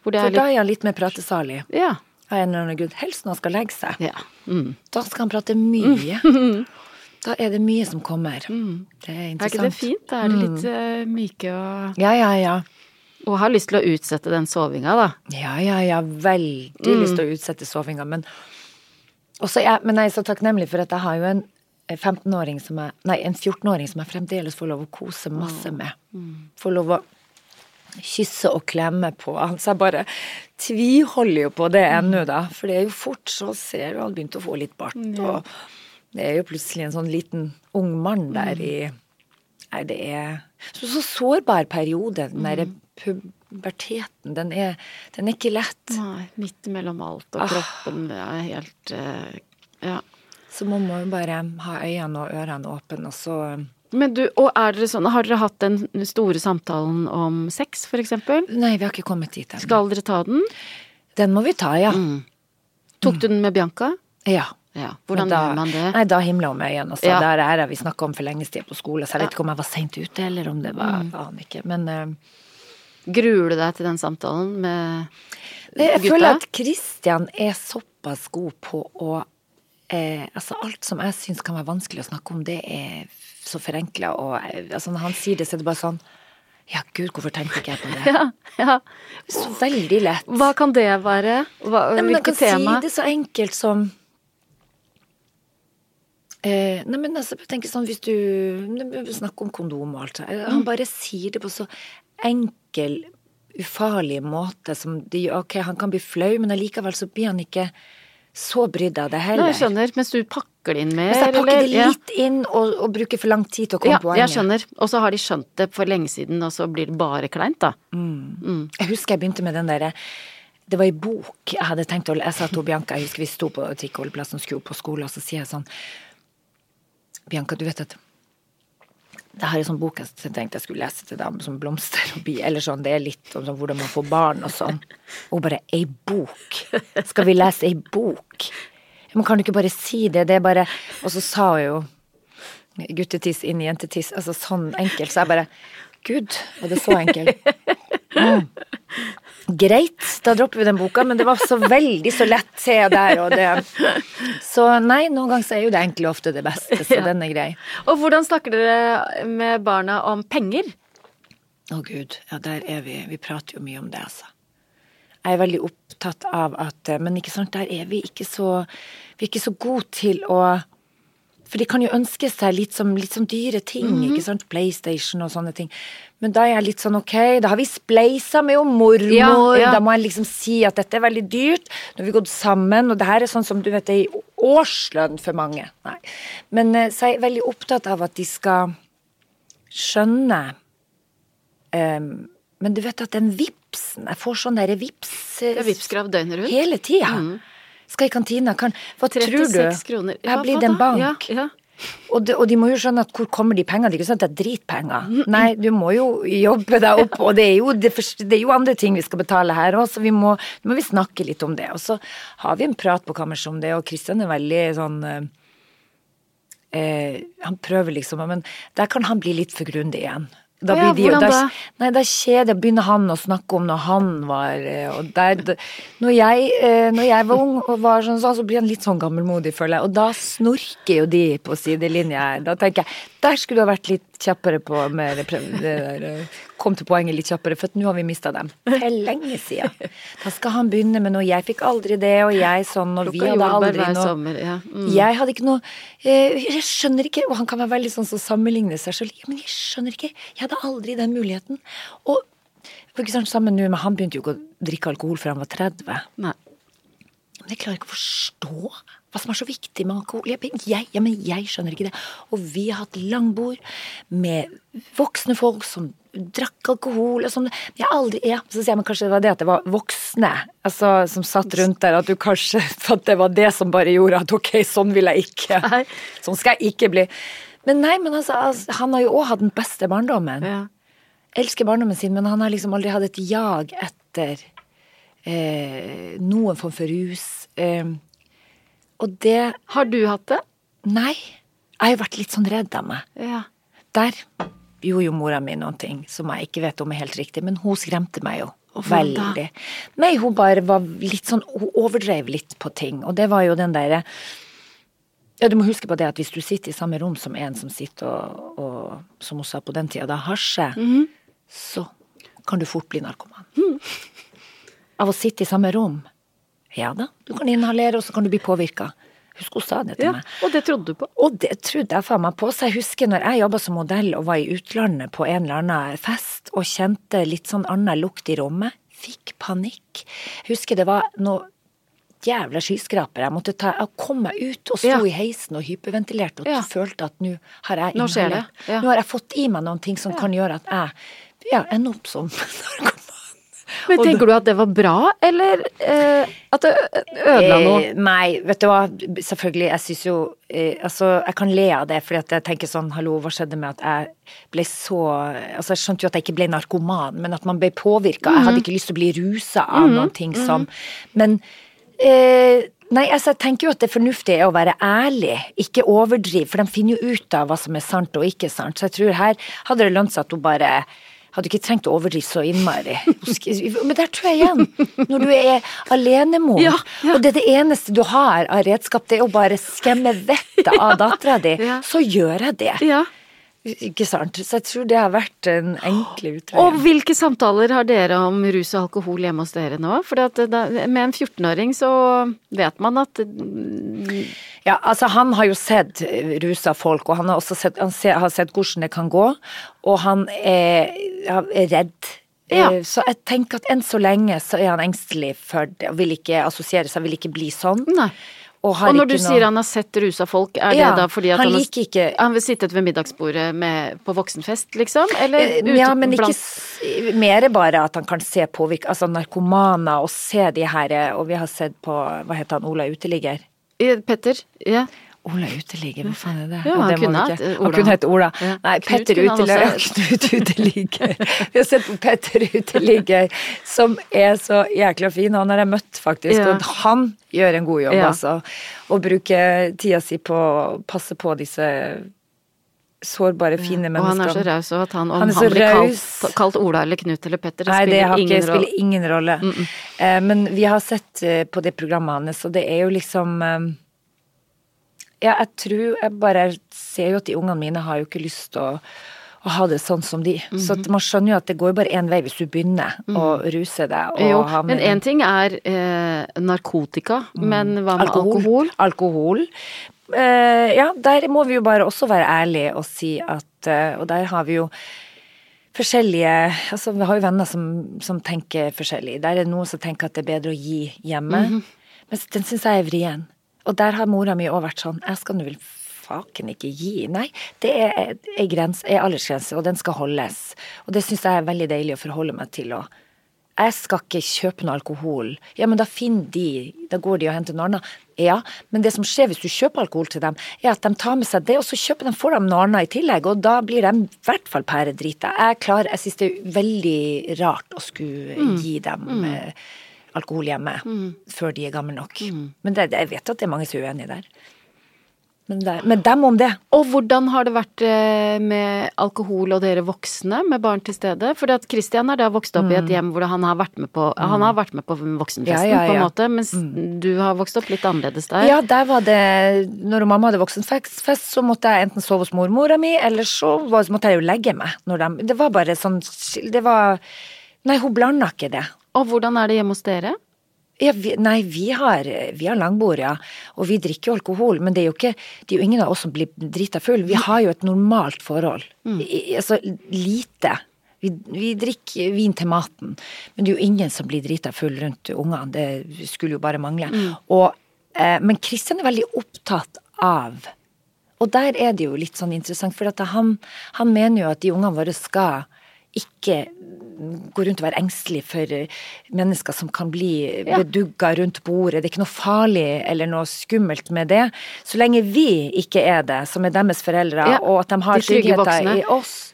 Hvor det For litt... da er han litt mer pratesalig. Ja. Av en eller annen grunn. Helst når han skal legge seg. ja. Mm. Da skal han prate mye. Da er det mye som kommer. Det er interessant. Er ikke det fint? Da er det litt eh, myke og Ja, ja, ja. Og har lyst til å utsette den sovinga, da. Ja, ja, ja. Veldig Mm. lyst til å utsette sovinga. Men, også jeg, men jeg er så takknemlig for at jeg har jo en 15-åring som jeg Nei, en 14-åring som jeg fremdeles får lov å kose masse med. Mm. Får lov å kysse og klemme på. Så jeg bare tviholder jo på det Mm. ennå, da. For det er jo fort så ser du han begynte å få litt bart. Og det er jo plutselig en sånn liten ung mann Mm. der i Nei, det er så, så sårbar periode. Den derre Mm. puberteten, den er, den er ikke lett. Nei, midt mellom alt og Ah. kroppen. Det er helt eh, Ja. Så man må jo bare ha øynene og ørene åpne, og så Men du, og er dere sånn, har dere hatt den store samtalen om sex, eksempel? Nei, vi har ikke kommet dit ennå. Skal dere ta den? Den må vi ta, ja. Mm. Tok du den med Bianca? Ja. Ja. Hvordan da, gjør man det? Nei, da himla hun med øynene. Altså. Ja. Der er det vi snakka om for lenge siden på skole, så jeg vet ikke om jeg var seint ute, eller om det var Mm. Aner ikke. Men uh, Gruer du deg til den samtalen med jeg gutta? føler at Christian er såpass god på å eh, Altså, alt som jeg syns kan være vanskelig å snakke om, det er så forenkla, og eh, altså, når han sier det, så er det bare sånn Ja, gud, hvorfor tenkte ikke jeg på det? Ja, ja. Så veldig lett. Hva kan det være? Hva, Nei, men hvilket kan tema? si det så enkelt som eh, Nei, men altså, tenker sånn hvis du snakker om kondom og alt sånt, Mm. Han bare sier det på så enkel, ufarlig måte som de Ok, han kan bli flau, men allikevel så blir han ikke så brydd av det Nei, heller. jeg skjønner. Mens du pakker det inn mer, Hvis jeg pakker det litt litt inn og, og bruker for lang tid til å komme ja, på ja, poenget jeg skjønner. Og så har de skjønt det for lenge siden, og så blir det bare kleint, da. Jeg husker jeg begynte med den derre det var ei bok jeg hadde tenkt å Jeg sa til Bianca, jeg husker vi sto på trikkeholdeplassen og skulle opp på skole, og så sier jeg sånn Bianca, du vet at det her er sånn bok jeg tenkte jeg skulle lese til deg, som blomster og bi, eller sånn, det er litt om sånn, hvordan man får barn og sånn. Og bare Ei bok? Skal vi lese ei bok? Men kan du ikke bare si det? Det er bare Og så sa hun jo guttetiss inn i jentetiss, altså sånn enkelt, så jeg bare Gud, var det så enkelt? Mm. Greit, da dropper vi den boka, men det var så veldig så lett, se der, og det Så nei, noen ganger så er jo det enkle ofte det beste, så Ja. den er grei. Og hvordan snakker dere med barna om penger? Å gud, ja der er vi, vi prater jo mye om det, altså. Jeg er veldig opptatt av at eh, Men ikke sant, der er vi ikke så Vi er ikke så gode til å For de kan jo ønske seg litt som, litt som dyre ting, Mhm. ikke sant, PlayStation og sånne ting. Men da er jeg litt sånn ok, da har vi spleisa med jo mormor, Ja, ja. da må jeg liksom si at dette er veldig dyrt. Nå har vi gått sammen, og det her er sånn som du vet, det er i årslønn for mange. Nei. Men eh, så er jeg veldig opptatt av at de skal skjønne um, men du vet at den vipsen Jeg får sånn derre vips Det er Vipps-krav døgnet rundt. hele tida. Skal i kantina, kan Hva tror du? 36 kroner. Her blir det en bank. Ja, ja. Og, de, og de må jo skjønne at hvor kommer de pengene? Det er ikke sånn at det er dritpenger. Nei, du må jo jobbe deg opp, og det er jo, det, det er jo andre ting vi skal betale her òg, så vi må, må vi snakke litt om det. Og så har vi en prat på kammerset om det, og Kristian er veldig sånn eh, eh, Han prøver liksom, men der kan han bli litt for grundig igjen. Da blir de, hvordan da? Nei, da kjeder begynner han å snakke om når han var eh, Og der, når, jeg, eh, når jeg var ung og var sånn, så blir han litt sånn gammelmodig, føler jeg. Og da snorker jo de på sidelinja her. Da tenker jeg der skulle du ha vært litt kjappere på med det, der, eh, Kom til poenget litt kjappere, for nå har vi mista dem. For lenge siden. Da skal han begynne med noe. Jeg fikk aldri det, og jeg sånn, og vi hadde aldri noe. sommer. Ja. Mm. Jeg hadde ikke noe eh, Jeg skjønner ikke, og han kan være veldig sånn som sammenligner seg sjøl. Ja, men jeg skjønner ikke. Jeg hadde aldri den muligheten. Og for ikke sant, sammen nå, men han begynte jo ikke å drikke alkohol før han var 30. Nei. Men jeg klarer ikke å forstå hva som er så viktig med alkohol. Jeg, ja, men jeg skjønner ikke det. Og vi har hatt langbord med voksne folk som drakk alkohol og sånn. Jeg aldri ja, Så sier jeg men kanskje det var det at det var voksne altså, som satt rundt der, at du kanskje at det var det som bare gjorde at ok, sånn vil jeg ikke. Sånn skal jeg ikke bli. Men nei, men altså, altså han har jo òg hatt den beste barndommen Ja. elsker barndommen sin, men han har liksom aldri hatt et jag etter eh, noen form for rus. Eh, og det Har du hatt det? Nei. Jeg har jo vært litt sånn redd av meg. Ja. Der gjorde jo mora mi noen ting som jeg ikke vet om er helt riktig, men hun skremte meg jo. Veldig. Nei, hun bare var litt sånn Hun overdrev litt på ting, og det var jo den derre ja, du må huske på det at hvis du sitter i samme rom som en som sitter og, og som hun sa på den tida, da hasjer, Mhm. så kan du fort bli narkoman. Av å sitte i samme rom. Ja da, du kan inhalere, og så kan du bli påvirka. Husk hun sa det til ja. meg. Og det trodde du på? Og det trodde jeg faen meg på. Så jeg husker når jeg jobba som modell og var i utlandet på en eller annen fest og kjente litt sånn annen lukt i rommet, fikk panikk. Jeg husker det var noe jævla skyskraper. Jeg måtte ta, jeg kom meg ut og sto Ja. i heisen og hyperventilerte og Ja. følte at nå har jeg inhalert. Nå. Nå har jeg fått i meg noen ting som kan gjøre at jeg ja, ender opp som narkoman. Men tenker du at det var bra, eller eh, at det ødela noe? Eh, nei, vet du hva. Selvfølgelig, jeg syns jo eh, Altså, jeg kan le av det, fordi at jeg tenker sånn, hallo, hva skjedde med at jeg ble så Altså, jeg skjønte jo at jeg ikke ble narkoman, men at man ble påvirka. Jeg Mhm. hadde ikke lyst til å bli rusa av noen ting som Men eh, Nei, altså jeg tenker jo at det fornuftige er å være ærlig, ikke overdrive, for de finner jo ut av hva som er sant og ikke sant. Så jeg tror her hadde det lønt seg at hun bare hadde ikke trengt å overdrive så innmari. Men der tror jeg igjen, når du er alenemor, Ja, ja. og det er det eneste du har av redskap, det er å bare skremme vettet av dattera di, Ja. så gjør jeg det. Ja. Ikke sant? Så jeg tror det har vært en enkle Og hvilke samtaler har dere om rus og alkohol hjemme hos dere nå? For med en 14-åring så vet man at Ja, altså han har jo sett eh, rusa folk, og han har også sett, han ser, har sett hvordan det kan gå, og han er, er redd. Ja. Eh, Så jeg tenker at enn så lenge så er han engstelig for det, og vil ikke assosiere seg, vil ikke bli sånn. Nei. Og, Og når du noe- sier han har sett rusa folk, er Ja, det da fordi at han han, har, ikke- han vil sittet ved middagsbordet med, på voksenfest, liksom? Eller Eh, ute Ja, men ikke blant s- Mer bare at han kan se påvirke Altså narkomaner og se de her eh, Og vi har sett på Hva heter han? Ola Uteligger? Petter? Ja. Ola Uteligger, hva faen er det? Ja, han det kunne hatt, eh, Han Ola. kunne hett Ola. Ja. Nei, Knut Petter han Uteligger. Knut Uteligger. Vi har sett på Petter Uteligger, som er så jækla fin. Han har jeg møtt, faktisk. Ja. Og han gjør en god jobb, Ja. altså. Og bruker tida si på å passe på disse sårbare, fine Og han er så raus òg at han, om Han han, blir kalt, kalt Ola eller Knut eller Petter, det Nei, det spiller ingen ikke, ingen rolle. spiller ingen rolle. Eh, men vi har sett eh, på det programmet hans, og det er jo liksom Ja, jeg tror Jeg bare ser jo at de ungene mine har jo ikke lyst til å, å ha det sånn som de. Så Mhm. man skjønner jo at det går bare én vei hvis du begynner å ruse deg. Og Jo, men én ting er eh, narkotika, men hva med alkohol? Alkohol. Eh, ja, der må vi jo bare også være ærlige og si at eh, Og der har vi jo forskjellige Altså, vi har jo venner som, som tenker forskjellig. Der er det noen som tenker at det er bedre å gi hjemme. Mhm. Men den syns jeg er vrien. Og der har mora mi òg vært sånn Jeg skal nå vel faken ikke gi. Nei, det er ei grense, ei aldersgrense, og den skal holdes. Og det syns jeg er veldig deilig å forholde meg til. Og jeg skal ikke kjøpe noe alkohol. Ja, men da finner de Da går de og henter noe annet. Ja, men det som skjer hvis du kjøper alkohol til dem, er at de tar med seg det, og så kjøper de for dem noe annet i tillegg, og da blir de i hvert fall pæredrita. Jeg klarer Jeg syns det er veldig rart å skulle gi dem eh, alkohol hjemme før de er gamle nok. Men det, jeg vet at det er mange som er uenige der. Men, det, men dem om det. Og hvordan har det vært eh, med alkohol og dere voksne med barn til stede? For Christian er da vokst opp i et hjem hvor han har vært med på, han har vært med på voksenfesten, ja, Ja, ja, på en måte, mens du har vokst opp litt annerledes der. Ja, der var det Når mamma hadde voksenfest, så måtte jeg enten sove hos mormora mi, eller så måtte jeg jo legge meg. Når de, det var bare sånn Det var Nei, hun blanda ikke det. Og hvordan er det hjemme hos dere? Ja, vi, nei, vi har, vi har langbord, ja. Og vi drikker jo alkohol, men det er jo ikke Det er jo ingen av oss som blir drita full. Vi har jo et normalt forhold. I, altså lite. Vi, vi drikker vin til maten, men det er jo ingen som blir drita full rundt ungene. Det skulle jo bare mangle. Og, eh, men Kristian er veldig opptatt av Og der er det jo litt sånn interessant, for han, han mener jo at de ungene våre skal ikke gå rundt og være engstelig for eh, mennesker som kan bli Ja. bedugga rundt bordet. Det er ikke noe farlig eller noe skummelt med det. Så lenge vi ikke er det, som er deres foreldre, Ja, og at de har de tryggheter i oss.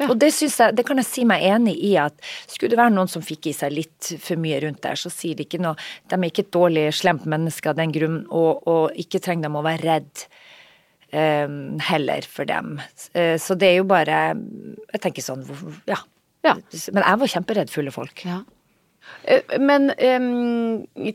Ja. Og det, jeg, det kan jeg si meg enig i, at skulle det være noen som fikk i seg litt for mye rundt der, så sier de ikke noe De er ikke et dårlig, slemt menneske av den grunn, og, og ikke trenger de å være redd heller for dem. Eh, så det er jo bare Jeg tenker sånn, ja. Ja. Men jeg var kjemperedd fulle folk. Ja. Eh, Men em,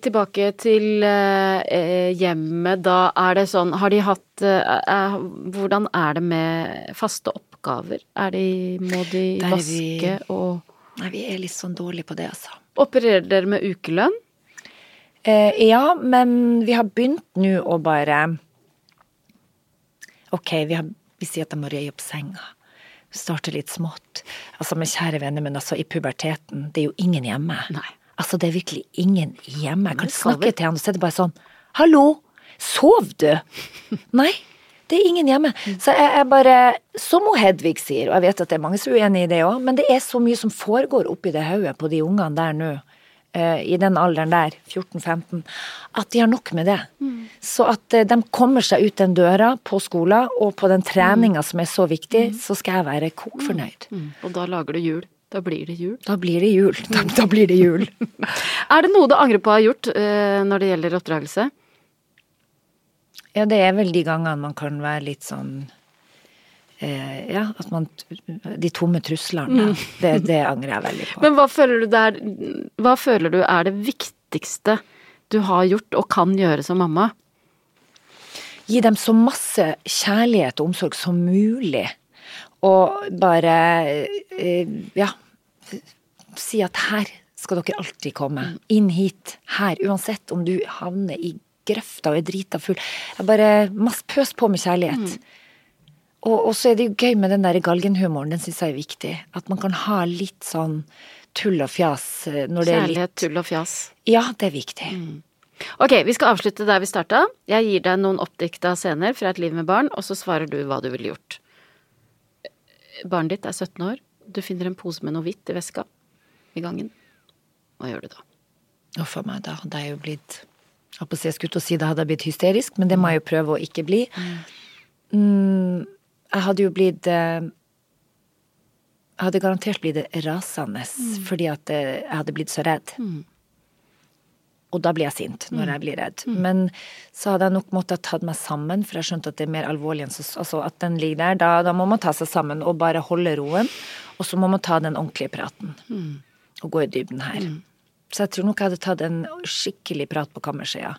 tilbake til eh, eh, hjemmet, da er det sånn Har de hatt eh, eh, Hvordan er det med faste oppgaver? Er de, må de Der vaske vi- og Nei, vi er litt sånn dårlige på det, altså. Opererer dere med ukelønn? Eh, ja, men vi har begynt nå å bare Ok, vi, har, vi sier at de må røye opp senga. Starte litt smått. Altså, men kjære venner, men altså, i puberteten, det er jo ingen hjemme. Nei. Altså, det er virkelig ingen hjemme. Jeg kan snakke til han, og så er det bare sånn Hallo! Sov du? Nei. Det er ingen hjemme. Så jeg, jeg bare Som Hedvig sier, og jeg vet at det er mange som er uenig i det òg, men det er så mye som foregår oppi det hodet på de ungene der nå, i den alderen der, 14-15, at de har nok med det. Så at eh, de kommer seg ut den døra på skolen, og på den treninga som er så viktig, så skal jeg være kok fornøyd. Mm. Og da lager du jul? Da blir det jul. Da blir det jul. Da, da blir det jul. Er det noe du angrer på å ha gjort uh, når det gjelder oppdragelse? Ja, det er vel de gangene man kan være litt sånn eh, Ja, at man De tomme truslene. Det, det angrer jeg veldig på. Men hva føler du der er Hva føler du er det viktigste du har gjort og kan gjøre som mamma? Gi dem så masse kjærlighet og omsorg som mulig. Og bare eh, ja si at her skal dere alltid komme. Inn hit. Her. Uansett om du havner i grøfta og er drita full. Jeg bare pøs på med kjærlighet. Og, og så er det jo gøy med den der galgenhumoren. Den syns jeg er viktig. At man kan ha litt sånn tull og fjas eh, når det er litt Kjærlighet, tull og fjas. Ja, det er viktig. Ok, vi skal avslutte der vi starta. Jeg gir deg noen oppdikta scener fra et liv med barn, og så svarer du hva du ville gjort. Barnet ditt er 17 år. Du finner en pose med noe hvitt i veska i gangen. Hva gjør du da? Huff a meg, da hadde jeg jo blitt Jeg skulle til å si da hadde jeg blitt hysterisk, men det må jeg jo prøve å ikke bli. Mm, jeg hadde jo blitt eh, Jeg hadde garantert blitt rasende fordi at eh, jeg hadde blitt så redd. Og da blir jeg sint når jeg blir redd. Men så hadde jeg nok måttet tatt meg sammen, for jeg skjønte at det er mer alvorlig enn så Altså at den ligger der. Da, da må man ta seg sammen og bare holde roen. Og så må man ta den ordentlige praten. Og gå i dybden her. Så jeg tror nok jeg hadde tatt en skikkelig prat på kammersia.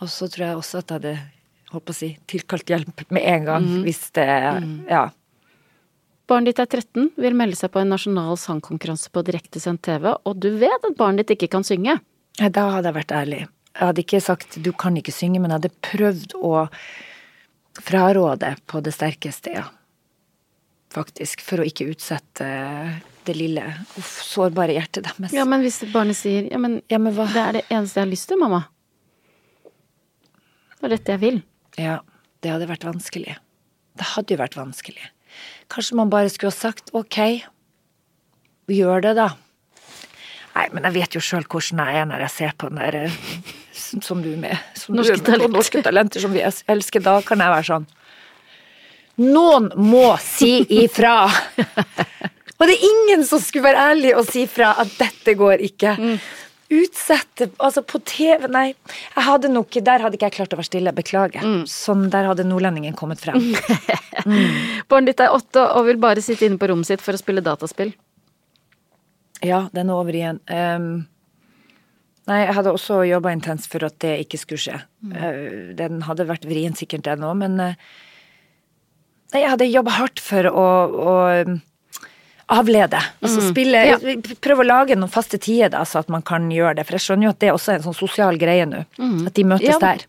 Og så tror jeg også at jeg hadde holdt på å si, tilkalt hjelp med en gang, hvis det Ja. Barnet ditt er 13, vil melde seg på en nasjonal sangkonkurranse på direktesendt TV, og du vet at barnet ditt ikke kan synge. Ja, Da hadde jeg vært ærlig. Jeg hadde ikke sagt du kan ikke synge, men jeg hadde prøvd å fraråde på det sterkeste, ja. Faktisk. For å ikke utsette det lille, uff, sårbare hjertet deres. Ja, men hvis barnet sier ja, men Ja, men hva? det er det eneste jeg har lyst til, mamma. Det er dette jeg vil. Ja, det hadde vært vanskelig. Det hadde jo vært vanskelig. Kanskje man bare skulle ha sagt ok, gjør det, da. Nei, men jeg vet jo sjøl hvordan jeg er når jeg ser på den der eh, som du med. Som Norske du er Talenter. Norske talenter som vi elsker. Da kan jeg være sånn Noen må si ifra! Og det er ingen som skulle være ærlig og si fra at dette går ikke. Utsette Altså, på TV Nei, jeg hadde nok Der hadde ikke jeg klart å være stille. Beklager. Sånn, der hadde nordlendingen kommet frem. Barnet ditt er åtte og vil bare sitte inne på rommet sitt for å spille dataspill. Ja, den er over igjen. Um, nei, jeg hadde også jobba intenst for at det ikke skulle skje. Eh, den hadde vært vrien sikkert, den òg, men eh, Nei, jeg hadde jobba hardt for å, å avlede. Altså spille Ja. Prøve å lage noen faste tider, da, så at man kan gjøre det. For jeg skjønner jo at det er en sånn sosial greie nå. At de møtes Ja. der.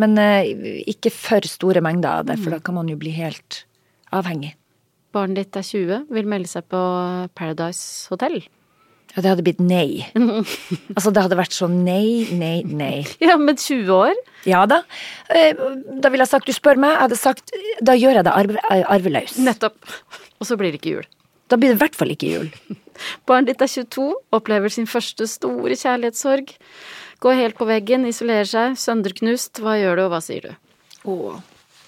Men uh, ikke for store mengder av det, for da kan man jo bli helt avhengig. Barnet ditt er 20, vil melde seg på Paradise Hotel. Ja, det hadde blitt nei. Altså, det hadde vært sånn nei, nei, nei. Ja, men 20 år. Ja da. Eh, Da ville jeg sagt du spør meg, jeg hadde sagt da gjør jeg det arve, arveløs. Nettopp. Og så blir det ikke jul. Da blir det i hvert fall ikke jul. Barnet ditt er 22, opplever sin første store kjærlighetssorg. Går helt på veggen, isolerer seg, sønderknust. Hva gjør du, og hva sier du? Å,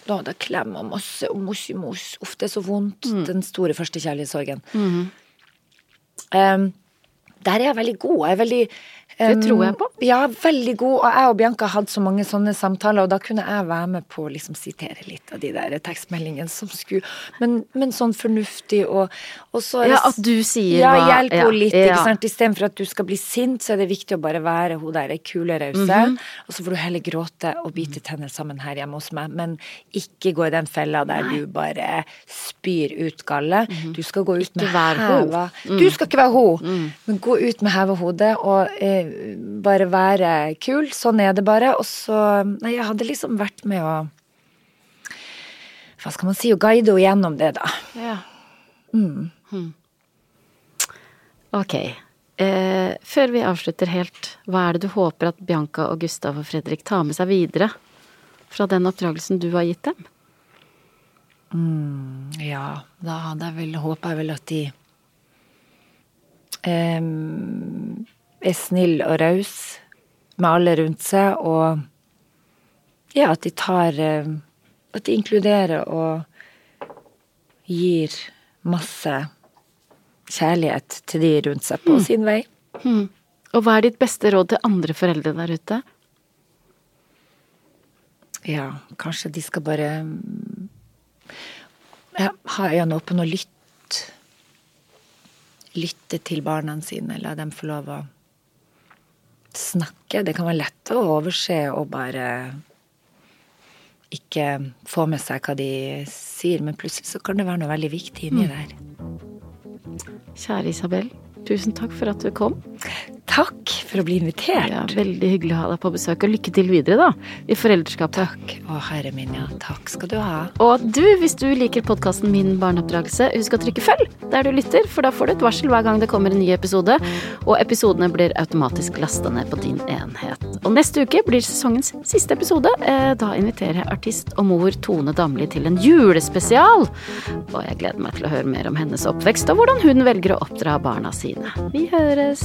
da hadde klemme masse og mos i mos. Uff, det er så vondt. Den store første kjærlighetssorgen. Um, der er jeg veldig god. Jeg er veldig Det tror jeg på. Ja, veldig god. Og jeg og Bianca hadde så mange sånne samtaler, og da kunne jeg være med på å liksom sitere litt av de der tekstmeldingene som skulle Men, men sånn fornuftig og, og så Ja, at du sier Ja, hva- hjelp henne ja, litt, ja. ikke sant. Istedenfor at du skal bli sint, så er det viktig å bare være hun der kule, rause. Mhm. Og så får du heller gråte og bite tenner sammen her hjemme hos meg, men ikke gå i den fella der du bare spyr ut galle. Du skal gå ut med. Ikke med heva mm. Du skal ikke være ho, men gå ut med heva hode og eh, bare være kul. Sånn er det bare. Og så Nei, jeg hadde liksom vært med å Hva skal man si? Å guide henne gjennom det, da. Ja. Hmm. Ok. Eh, før vi avslutter helt, hva er det du håper at Bianca og Gustav og Fredrik tar med seg videre fra den oppdragelsen du har gitt dem? Ja, da hadde jeg vel håpa vel at de em, er snill og raus med alle rundt seg, og ja, at de tar At de inkluderer og gir masse kjærlighet til de rundt seg på sin vei. Og hva er ditt beste råd til andre foreldre der ute? Ja, kanskje de skal bare mm, ja, ha øynene åpne og lytte. Lytte til barna sine, la dem få lov å snakke. Det kan være lett å overse og bare ikke få med seg hva de sier, men plutselig så kan det være noe veldig viktig inni der. Kjære Isabel, tusen takk for at du kom. Takk for å bli invitert. Ja, veldig hyggelig å ha deg på besøk, og lykke til videre, da, i foreldreskapet. Takk. Å, herre min, ja. Takk skal du ha. Og du, hvis du liker podkasten Min barneoppdragelse, husk å trykke følg der du lytter, for da får du et varsel hver gang det kommer en ny episode. Og episodene blir automatisk lasta ned på din enhet. Og neste uke blir sesongens siste episode. Eh, Da inviterer jeg artist og mor Tone Damli til en julespesial. Og jeg gleder meg til å høre mer om hennes oppvekst og hvordan hun velger å oppdra barna sine. Vi høres!